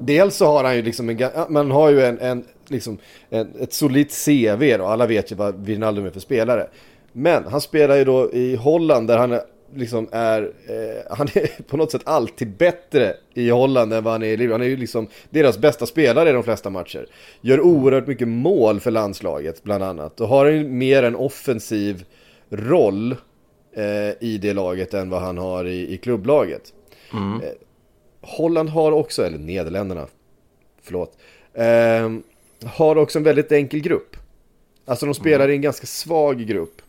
Dels så har han ju liksom en, man har ju en, en, liksom, en, ett solitt CV då, alla vet ju vad Wijnaldum är för spelare. Men han spelar ju då i Holland där han är, liksom är, eh, han är på något sätt alltid bättre i Holland än vad han är i Liverpool. Han är ju liksom deras bästa spelare i de flesta matcher. Gör oerhört mycket mål för landslaget bland annat. Och har en mer en offensiv roll eh, i det laget än vad han har i, i klubblaget. Eh, Holland har också, eller Nederländerna, förlåt, eh, har också en väldigt enkel grupp. Alltså de spelar i en ganska svag grupp.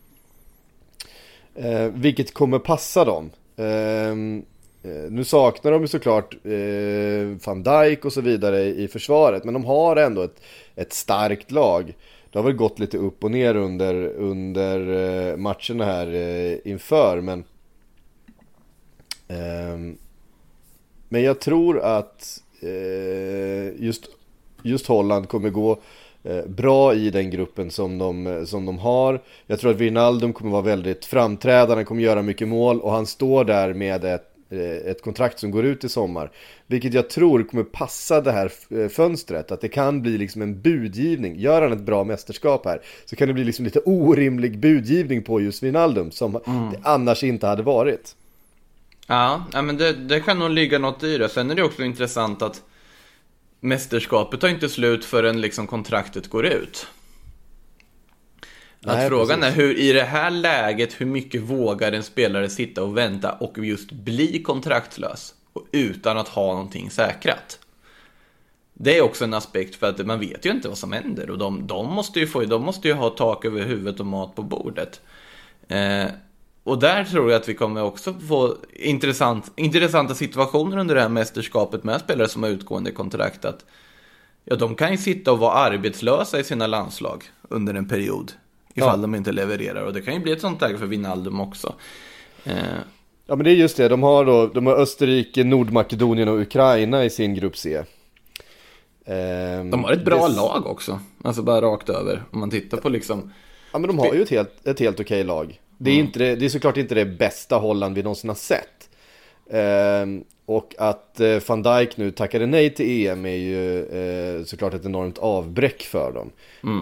Eh, vilket kommer passa dem. Ehm, eh, nu saknar de ju såklart eh, van Dijk och så vidare i försvaret. Men de har ändå ett, ett starkt lag. Det har väl gått lite upp och ner under, under eh, matcherna här eh, inför. Men, ehm, men jag tror att eh, just, just Holland kommer gå eh, bra i den gruppen som de, som de har. Jag tror att Wijnaldum kommer vara väldigt framträdande, kommer göra mycket mål och han står där med ett, eh, ett kontrakt som går ut i sommar. Vilket jag tror kommer passa det här eh, fönstret, att det kan bli liksom en budgivning. Gör han ett bra mästerskap här så kan det bli liksom lite orimlig budgivning på just Wijnaldum som det annars inte hade varit. Ja, men det, det kan nog ligga något i det. Sen är det också intressant att mästerskapet tar inte slut förrän liksom kontraktet går ut. Nej, att frågan precis. är hur, i det här läget, hur mycket vågar en spelare sitta och vänta och just bli kontraktslös och utan att ha någonting säkrat? Det är också en aspekt för att man vet ju inte vad som händer och de, de, måste, ju få, de måste ju ha tak över huvudet och mat på bordet. Eh, och där tror jag att vi kommer också få intressant, intressanta situationer under det här mästerskapet med spelare som har utgående kontrakt. Att, ja, de kan ju sitta och vara arbetslösa i sina landslag under en period. Ifall Ja. de inte levererar. Och det kan ju bli ett sånt läge för Wijnaldum också. Eh, Ja men det är just det, de har då de har Österrike, Nordmakedonien och Ukraina i sin grupp C. Ehm, de har ett bra det- lag också. Alltså bara rakt över. Om man tittar på liksom... Ja men de har ju ett helt, ett helt okej lag. Det är, inte det, det är såklart inte det bästa Holland vi någonsin har sett. Ehm, och att eh, van Dijk nu tackade nej till EM är ju eh, såklart ett enormt avbräck för dem.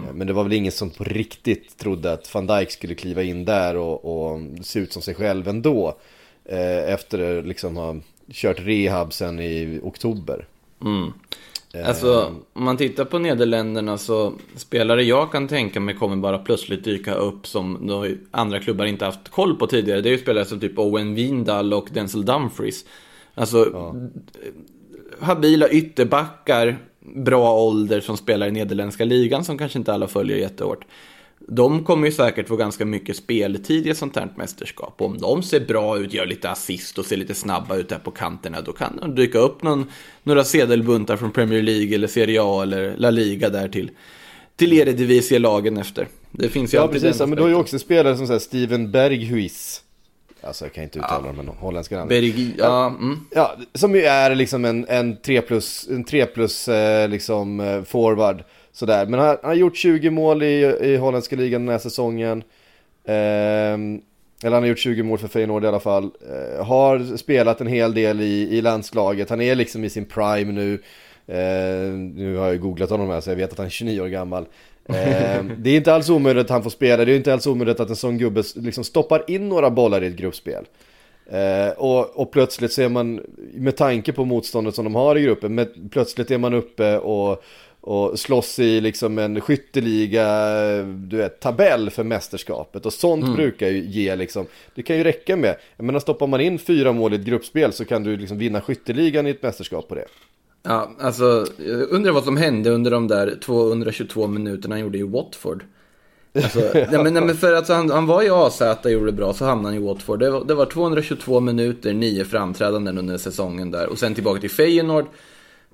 Eh, Men det var väl ingen som på riktigt trodde att van Dijk skulle kliva in där och, och se ut som sig själv ändå. Eh, efter att liksom ha kört rehab sen i oktober. Alltså, om man tittar på Nederländerna så spelare jag kan tänka mig kommer bara plötsligt dyka upp som andra klubbar inte haft koll på tidigare. Det är ju spelare som typ Owen Wijndal och Denzel Dumfries. Alltså, habila ytterbackar, bra ålder som spelar i nederländska ligan som kanske inte alla följer jättehårt. De kommer ju säkert få ganska mycket speltid i ett sånt här mästerskap. Och om de ser bra ut, gör lite assist och ser lite snabba ut där på kanterna, då kan det dyka upp någon, några sedelbuntar från Premier League eller Serie A eller La Liga där till, till Eredivisie-lagen efter. Det finns ju Ja alltid precis, den men du har ju också spelare som säger Steven Berghuis. Alltså jag kan inte uttala ja. de holländska namnen. Bergi, ja, mm. Ja, som ju är liksom en, en 3 plus, en 3 plus eh, liksom eh, forward. Sådär. Men han, han har gjort 20 mål i, i holländska ligan den här säsongen. Ehm, eller han har gjort 20 mål för Feyenoord i alla fall. Eh, har spelat en hel del i, i landslaget. Han är liksom i sin prime nu. Eh, nu har jag googlat honom här så jag vet att han är 29 år gammal. Eh, det är inte alls omöjligt att han får spela. Det är inte alls omöjligt att en sån gubbe liksom stoppar in några bollar i ett gruppspel. Eh, och, och plötsligt så är man, med tanke på motståndet som de har i gruppen, med, plötsligt är man uppe och, och slåss i liksom en skytteliga, du vet, tabell för mästerskapet. Och sånt brukar ju ge liksom, det kan ju räcka med, jag menar stoppar man in fyra mål i ett gruppspel så kan du liksom vinna skytteligan i ett mästerskap på det. Ja, alltså, jag undrar vad som hände under de där 222 minuterna han gjorde i Watford. Alltså, nej, men, nej, men för att han, han var i AZ och gjorde det bra, så hamnade han i Watford. Det var, det var 222 minuter, nio framträdanden under säsongen där. Och sen tillbaka till Feyenoord,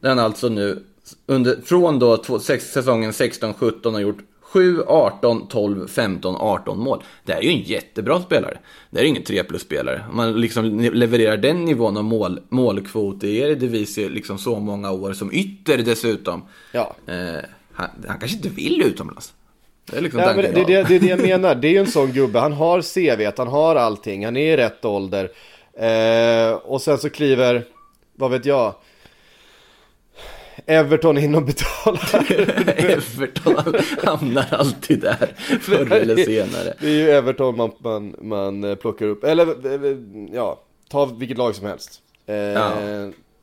där han alltså nu, under, från då två, sex, säsongen 16-17 har gjort 7, 18, 12, 15, 18 mål. Det är ju en jättebra spelare. Det är ingen 3 plus-spelare. Om man liksom levererar den nivån av mål, målkvot i Eredivisie liksom så många år, som ytter dessutom. Ja. Eh, han, han kanske inte vill utomlands. Det är liksom men det, det, det, det är det jag menar, det är ju en sån gubbe, han har CV, han har allting, han är i rätt ålder. Eh, och sen så kliver, vad vet jag, Everton in och betalar. Everton hamnar alltid där, förr eller senare. Det är ju Everton man, man, man eh, plockar upp, eller eh, ja, ta vilket lag som helst. Eh, Ja.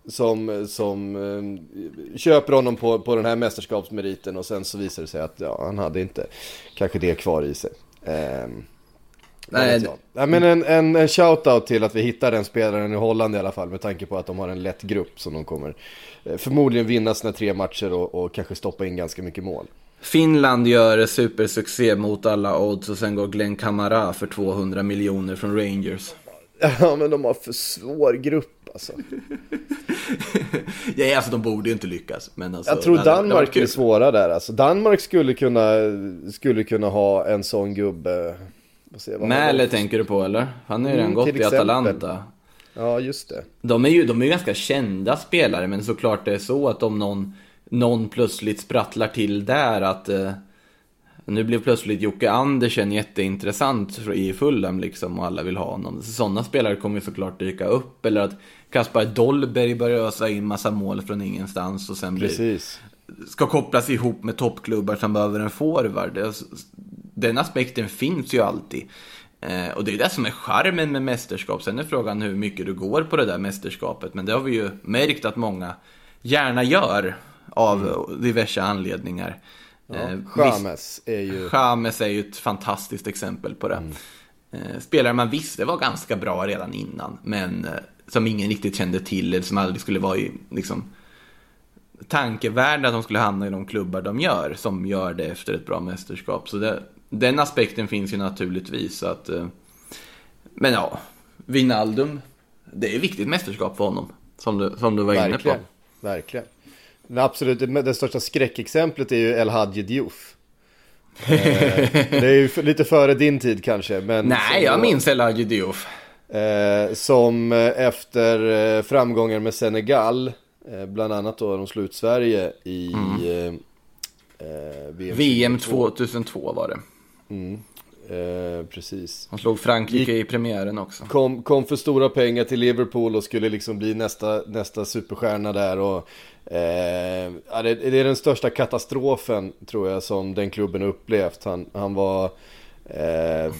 Som, som eh, köper honom på, på den här mästerskapsmeriten och sen så visar det sig att ja, han hade inte kanske det kvar i sig. Eh, Nej. Ja, men en, en, en shout-out till att vi hittar den spelaren i Holland i alla fall. Med tanke på att de har en lätt grupp som de kommer eh, förmodligen vinna sina tre matcher och, och kanske stoppa in ganska mycket mål. Finland gör supersuccé mot alla odds och sen går Glenn Kamara för 200 miljoner från Rangers. Ja men de har för svår grupp alltså. ja, alltså de borde ju inte lyckas. Men alltså, Jag tror varit Danmark är svåra där alltså. Danmark skulle kunna, skulle kunna ha en sån gubbe. Mäle tänker du på eller? Han har ju Mm, redan gått till i. Atalanta. Ja just det. De är ju de är ju ganska kända spelare, men såklart det är så att om någon, någon plötsligt sprattlar till där att eh, nu blev plötsligt Jocke Andersen jätteintressant i Fulham liksom och alla vill ha honom. Sådana spelare kommer ju såklart dyka upp. Eller att Kaspar Dolberg börjar ösa in massa mål från ingenstans och sen blir, Precis. ska kopplas ihop med toppklubbar som behöver en forward. Den aspekten finns ju alltid. Eh, och det är det som är charmen med mästerskap. Sen är frågan hur mycket du går på det där mästerskapet. Men det har vi ju märkt att många gärna gör av diverse anledningar. Eh, visst- James är ju... James är ju ett fantastiskt exempel på det. Eh, Spelare man visste var ganska bra redan innan, men eh, som ingen riktigt kände till eller som aldrig skulle vara i liksom, tankevärld att de skulle hamna i de klubbar de gör, som gör det efter ett bra mästerskap. Så det, den aspekten finns ju naturligtvis. Att, eh, men ja, Wijnaldum, det är ett viktigt mästerskap för honom, som du, som du var inne på. Verkligen. Men absolut, det, största skräckexemplet är ju El Hadji Diouf. eh, det är ju lite före din tid kanske. Men Nej, jag minns El Hadji Diouf. Eh, som efter framgångar med Senegal, bland annat då de slog ut Sverige i Mm. VM, VM 2002 var det. Eh, precis. Han slog Frankrike i premiären också. Kom, kom för stora pengar till Liverpool och skulle liksom bli nästa, nästa superstjärna där. Och, eh, det, det är den största katastrofen tror jag som den klubben upplevt. Han, han var... Eh,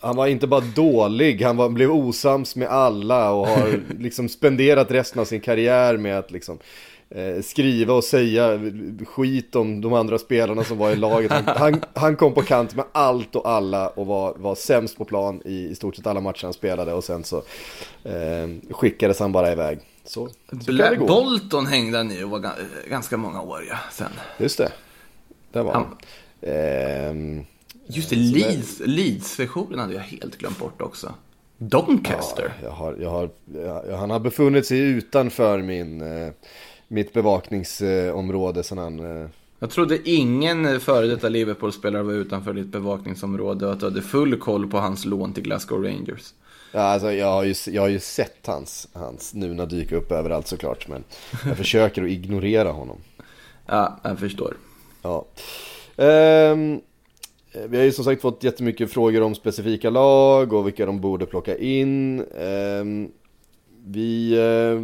han var inte bara dålig, han var, blev osams med alla och har liksom spenderat resten av sin karriär med att liksom skriva och säga skit om de andra spelarna som var i laget. Han, han, han kom på kant med allt och alla och var, var sämst på plan i, i stort sett alla matcher han spelade och sen så eh, skickades han bara iväg. Så, så det gå. Bolton hängde han i och var ga- ganska många år ja, sen. Just det, där var han. Han- Ehm, Just det, Leeds, Leeds-versionen hade jag helt glömt bort också. Doncaster. Jag har, jag har, jag, han har befunnit sig utanför min, eh, mitt bevakningsområde sen han... Eh, Jag trodde ingen före detta Liverpool-spelare var utanför ditt bevakningsområde och att du hade full koll på hans lån till Glasgow Rangers. ja, alltså, jag, har ju, jag har ju sett hans, hans Nuna dyka upp överallt såklart, men jag försöker att ignorera honom. Ja, jag förstår. Ja. Ehm, vi har ju som sagt fått jättemycket frågor om specifika lag och vilka de borde plocka in. Ehm, vi eh,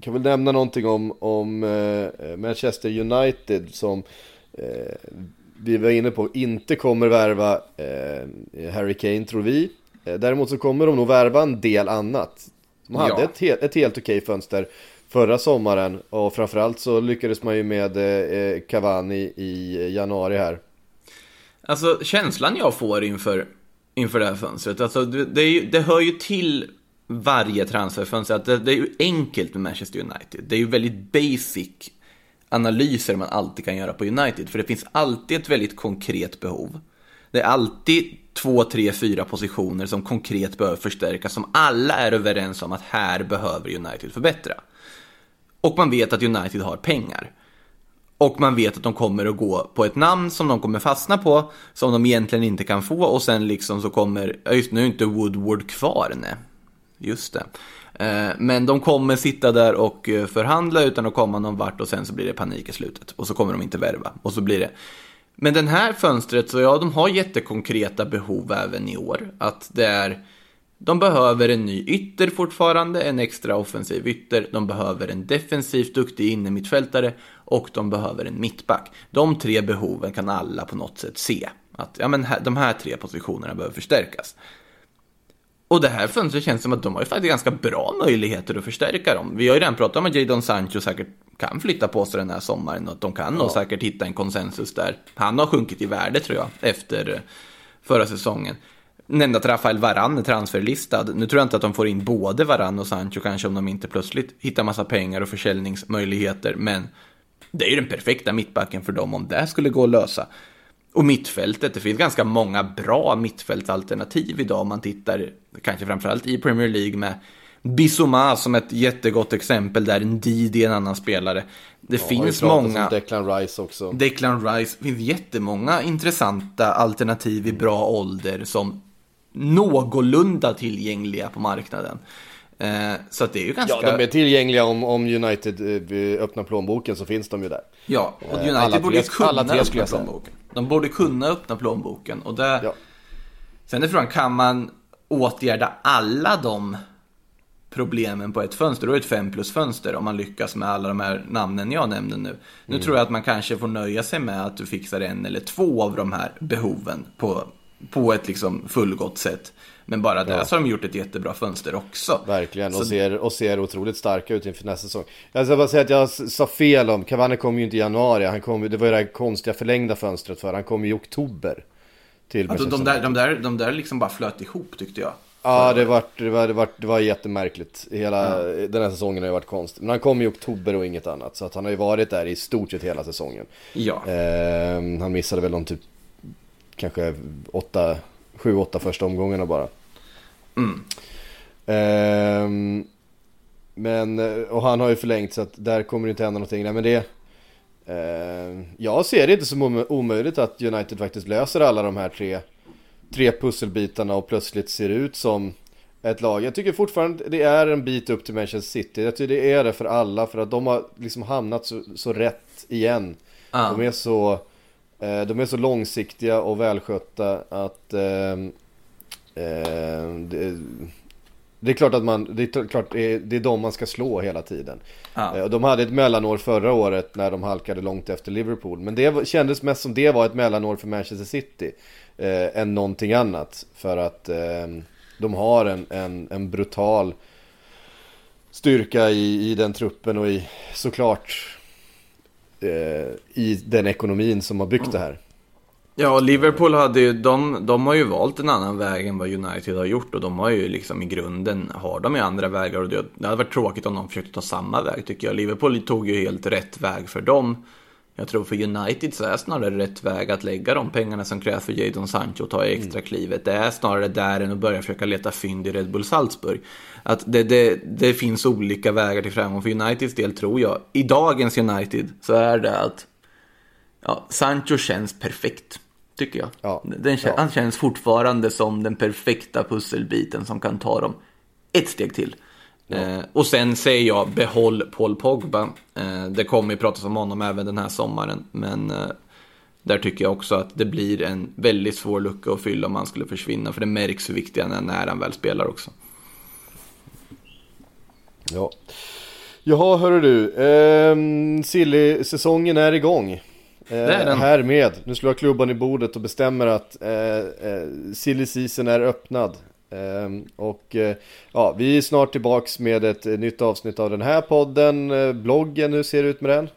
kan väl nämna någonting om, om eh, Manchester United som eh, vi var inne på inte kommer värva eh, Harry Kane tror vi. Eh, däremot så kommer de nog värva en del annat. De hade Ja. ett, he- ett helt okej fönster förra sommaren och framförallt så lyckades man ju med eh, Cavani i januari här. Alltså känslan jag får inför, inför det här fönstret, alltså det, det, det hör ju till varje transferfönster att det, det är ju enkelt med Manchester United. Det är ju väldigt basic analyser man alltid kan göra på United, för det finns alltid ett väldigt konkret behov. Det är alltid två, tre, fyra positioner som konkret behöver förstärkas, som alla är överens om att här behöver United förbättra. Och man vet att United har pengar. Och man vet att de kommer att gå på ett namn som de kommer fastna på, som de egentligen inte kan få och sen liksom så kommer, just nu är inte Woodward kvar, nej. Just det. Eh, men de kommer sitta där och eh, förhandla utan att komma någon vart och sen så blir det panik i slutet. Och så kommer de inte värva. Och så blir det. Men den här fönstret, så ja, de har jättekonkreta behov även i år. Att det är, de behöver en ny ytter fortfarande, en extra offensiv ytter. De behöver en defensivt duktig innermittfältare och de behöver en mittback. De tre behoven kan alla på något sätt se. Att ja, men här, de här tre positionerna behöver förstärkas. Och det här fönstret känns som att de har ju faktiskt ganska bra möjligheter att förstärka dem. Vi har ju redan pratat om att Jadon Sancho säkert kan flytta på sig den här sommaren och att de kan nog säkert hitta en konsensus där. Han har sjunkit i värde tror jag efter eh, förra säsongen. nämnde att Rafael Varan är transferlistad. Nu tror jag inte att de får in både Varan och Sancho kanske om de inte plötsligt hittar massa pengar och försäljningsmöjligheter. Men det är ju den perfekta mittbacken för dem om det skulle gå att lösa. Och mittfältet, det finns ganska många bra mittfältsalternativ idag om man tittar, kanske framförallt i Premier League med Bissouma som ett jättegott exempel där, en Didi en annan spelare. Det ju finns många... Declan Rice också. Declan Rice, det finns jättemånga intressanta alternativ i bra ålder som någorlunda tillgängliga på marknaden. Eh, så att det är ju ganska... Ja, de är tillgängliga om, om United eh, öppnar plånboken så finns de ju där. Ja, och Eh, United alla borde tre- kunna alla tre öppna plånboken. De borde kunna öppna plånboken. Och det... Ja. Sen är frågan, kan man åtgärda alla de problemen på ett fönster? Då är det ett 5 plus fönster om man lyckas med alla de här namnen jag nämnde nu. Nu Mm. tror jag att man kanske får nöja sig med att du fixar en eller två av de här behoven på, på ett liksom fullgott sätt. Men bara där så har de gjort ett jättebra fönster också. Verkligen, och Så- ser, och ser otroligt starka ut inför nästa säsong. Jag ska bara säga att jag sa fel om, Cavani kom ju inte i januari, han kom, ju- det var ju det här konstiga förlängda fönstret för han kom i oktober. Till Alltså, de, där, de, där, de där liksom bara flöt ihop tyckte jag. Ja, det var, det, var, det, var, det var jättemärkligt. Hela den här säsongen har ju varit konstig. Men han kom i oktober och inget annat. Så att han har ju varit där i stort sett hela säsongen. Ja. Ehm, han missade väl de typ kanske åtta, sju, åtta första omgångarna bara. Mm. Ehm, men, och han har ju förlängt så att där kommer det inte hända någonting. Nej, men det, ehm, jag ser det inte som om- omöjligt att United faktiskt löser alla de här tre, tre pusselbitarna och plötsligt ser ut som ett lag. Jag tycker fortfarande det är en bit upp till Manchester City. Jag tycker det är det för alla för att de har liksom hamnat så, så rätt igen. Ja. De är så eh, de är så långsiktiga och välskötta att ehm, det, det är klart att man, det är klart det är, det är de man ska slå hela tiden. Eh, och De hade ett mellanår förra året när de halkade långt efter Liverpool. Men det kändes mest som det var ett mellanår för Manchester City. Eh, än någonting annat. För att eh, de har en, en, en brutal styrka i, i den truppen och i såklart eh, i den ekonomin som har byggt det här. Ja, Liverpool hade ju, de, de har ju valt en annan väg än vad United har gjort och de har ju liksom i grunden, har de ju andra vägar och det, det hade varit tråkigt om de försökte ta samma väg tycker jag. Liverpool tog ju helt rätt väg för dem. Jag tror för United så är snarare rätt väg att lägga de pengarna som krävs för Jadon Sancho och ta extra klivet. Det är snarare där än att börja försöka leta fynd i Red Bull Salzburg. Att det, det, det finns olika vägar till framgång. För Uniteds del tror jag, i dagens United så är det att Ja, Sancho känns perfekt, tycker jag. Ja. Den, Ja. Han känns fortfarande som den perfekta pusselbiten som kan ta dem ett steg till. Eh, och sen säger jag behåll Paul Pogba. Eh, det kommer ju pratas om honom även den här sommaren. Men eh, där tycker jag också att det blir en väldigt svår lucka att fylla om han skulle försvinna. För det märks hur viktig han är när han väl spelar också. Ja. Jaha, hörru du. Ehm, Silly-säsongen är igång. Eh. Härmed. Nu slår jag klubban i bordet och bestämmer att eh, eh, Silly Season är öppnad. Ehm, och eh, ja, vi är snart tillbaks med ett nytt avsnitt av den här podden. Eh, bloggen, hur ser det ut med den?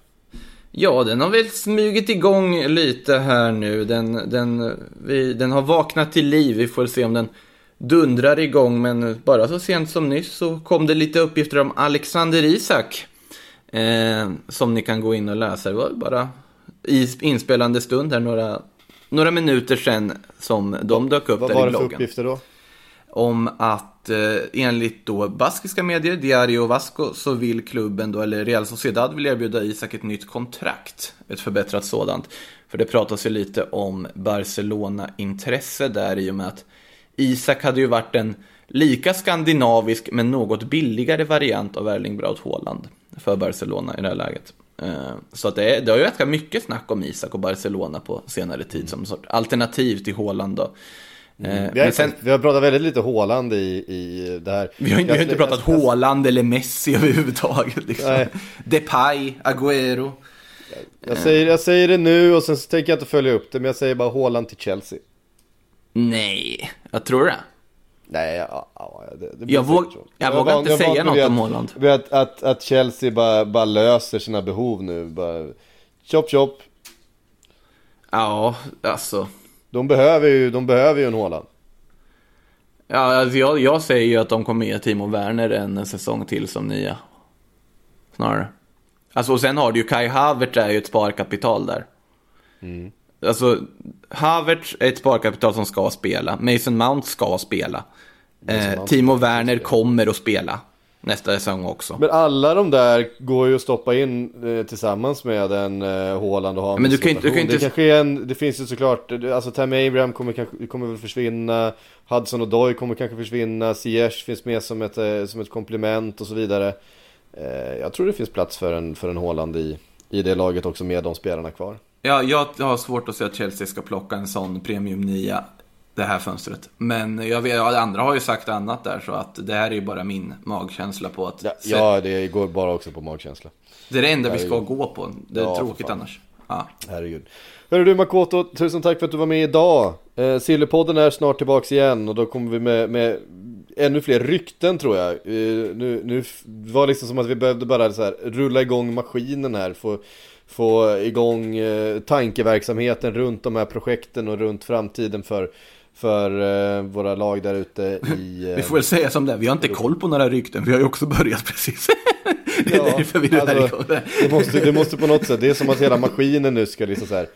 Ja, den har väl smugit igång lite här nu. Den, den, vi, den har vaknat till liv. Vi får se om den dundrar igång. Men bara så sent som nyss så kom det lite uppgifter om Alexander Isak. Eh, som ni kan gå in och läsa. Det var bara i inspelande stund här några, några minuter sedan som de dök upp Vad där var i det för bloggen uppgifter då? om att eh, enligt då baskiska medier, Diario Vasco, så vill klubben då, eller Real Sociedad vill erbjuda Isak ett nytt kontrakt. Ett förbättrat sådant. För det pratas ju lite om Barcelona-intresse där i och med att Isak hade ju varit en lika skandinavisk men något billigare variant av Erling Braut Haaland för Barcelona i det här läget. Eh, Så att det, är, det har ju ganska mycket snack om Isak och Barcelona på senare tid som sort alternativ till Haaland då. Eh, Vi har, sen, vi har pratat väldigt lite Håland i, i det här. vi har, vi har inte Jag- pratat jag- Haaland eller Messi överhuvudtaget. Liksom. Nej. Depay, Agüero. Jag säger, jag säger det nu och sen så tänker jag inte följa upp det, men jag säger bara Håland till Chelsea. Nej, jag tror det. Nej, ja, ja, det, det Jag, våg, jag är vågar inte van säga något om Haaland. vid Att, att, att Chelsea bara, bara löser sina behov nu. Bara, chop chop. Ja, alltså. De behöver ju, de behöver ju en Haaland. Ja, alltså jag, jag säger ju att de kommer ge Timo Werner en säsong till som nia. Snarare. Alltså, och sen har du ju Kai Havertz är ju ett sparkapital där. Mm. Alltså, Havertz är ett sparkapital som ska spela. Mason Mount ska spela. Eh, Timo Werner kommer att spela nästa säsong också. Men alla de där går ju att stoppa in eh, tillsammans med en eh, Haaland och ha Men du kan inte- du kan inte- Det kanske är en, det finns ju såklart, alltså Tammy Abraham kommer, kanske, kommer väl försvinna, Hudson och Doy kommer kanske försvinna, Ziyech finns med som ett, eh, som ett komplement och så vidare. Eh, jag tror det finns plats för en, för en Haaland i, i det laget också med de spelarna kvar. Ja, jag har svårt att se att Chelsea ska plocka en sån premium nia det här fönstret. Men jag vet, andra har ju sagt annat där så att det här är ju bara min magkänsla på att Ja, ja det går bara också på magkänsla. det är det enda vi ska Herregud. gå på. Det är Ja, tråkigt annars. Ja. Herregud. Hörru du Makoto, tusen tack för att du var med idag. Eh, Sillypodden är snart tillbaks igen och då kommer vi med, med ännu fler rykten tror jag. Eh, nu, nu var det liksom som att vi behövde bara så här, rulla igång maskinen här. Få, få igång eh, tankeverksamheten runt de här projekten och runt framtiden för, för eh, våra lag där ute i... Eh, Vi får väl säga som det är, vi har inte koll på några rykten, vi har ju också börjat precis. det är Ja, därför vi rullar alltså, igång det. måste, det måste på något sätt, det är som att hela maskinen nu ska liksom så här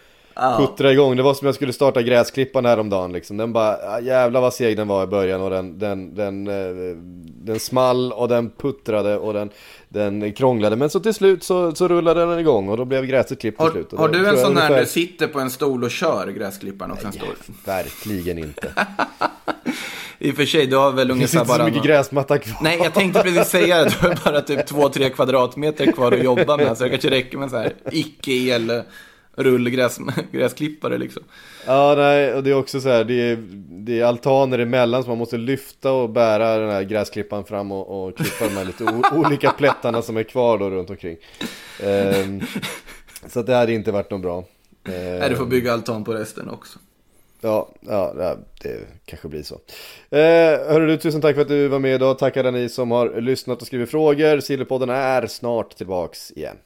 puttra igång. Det var som jag skulle starta gräsklippan häromdagen liksom. Den bara, ah, jävlar vad seg den var i början och den, den, den, eh, den small och den puttrade och den, den krånglade. Men så till slut så, så rullade den igång och då blev gräset klippt till slut. Har, Och har du en sån ungefär- du sitter på en stol och kör gräsklipparen och sen står... Verkligen inte. I och för sig, du har väl Det finns ungefär inte så bara... mycket gräsmatta kvar. Nej, jag tänkte precis säga det. Du har bara typ 2-3 kvadratmeter kvar att jobba med. Så det kanske räcker med sån här icke-el rullgräsklippare liksom. Ja, nej, och det är också så här, det är, det är altaner emellan så man måste lyfta och bära den här gräsklippan fram och, och klippa de här lite olika plättarna som är kvar då runt omkring. Ehm, så att det hade inte varit något bra. Ehm, Nej, du får bygga altan på resten också. Ja, ja, ja, det kanske blir så. Eh, hörru du, tusen tack för att du var med idag. Tack alla ni som har lyssnat och skrivit frågor. Sillypodden är snart tillbaks igen.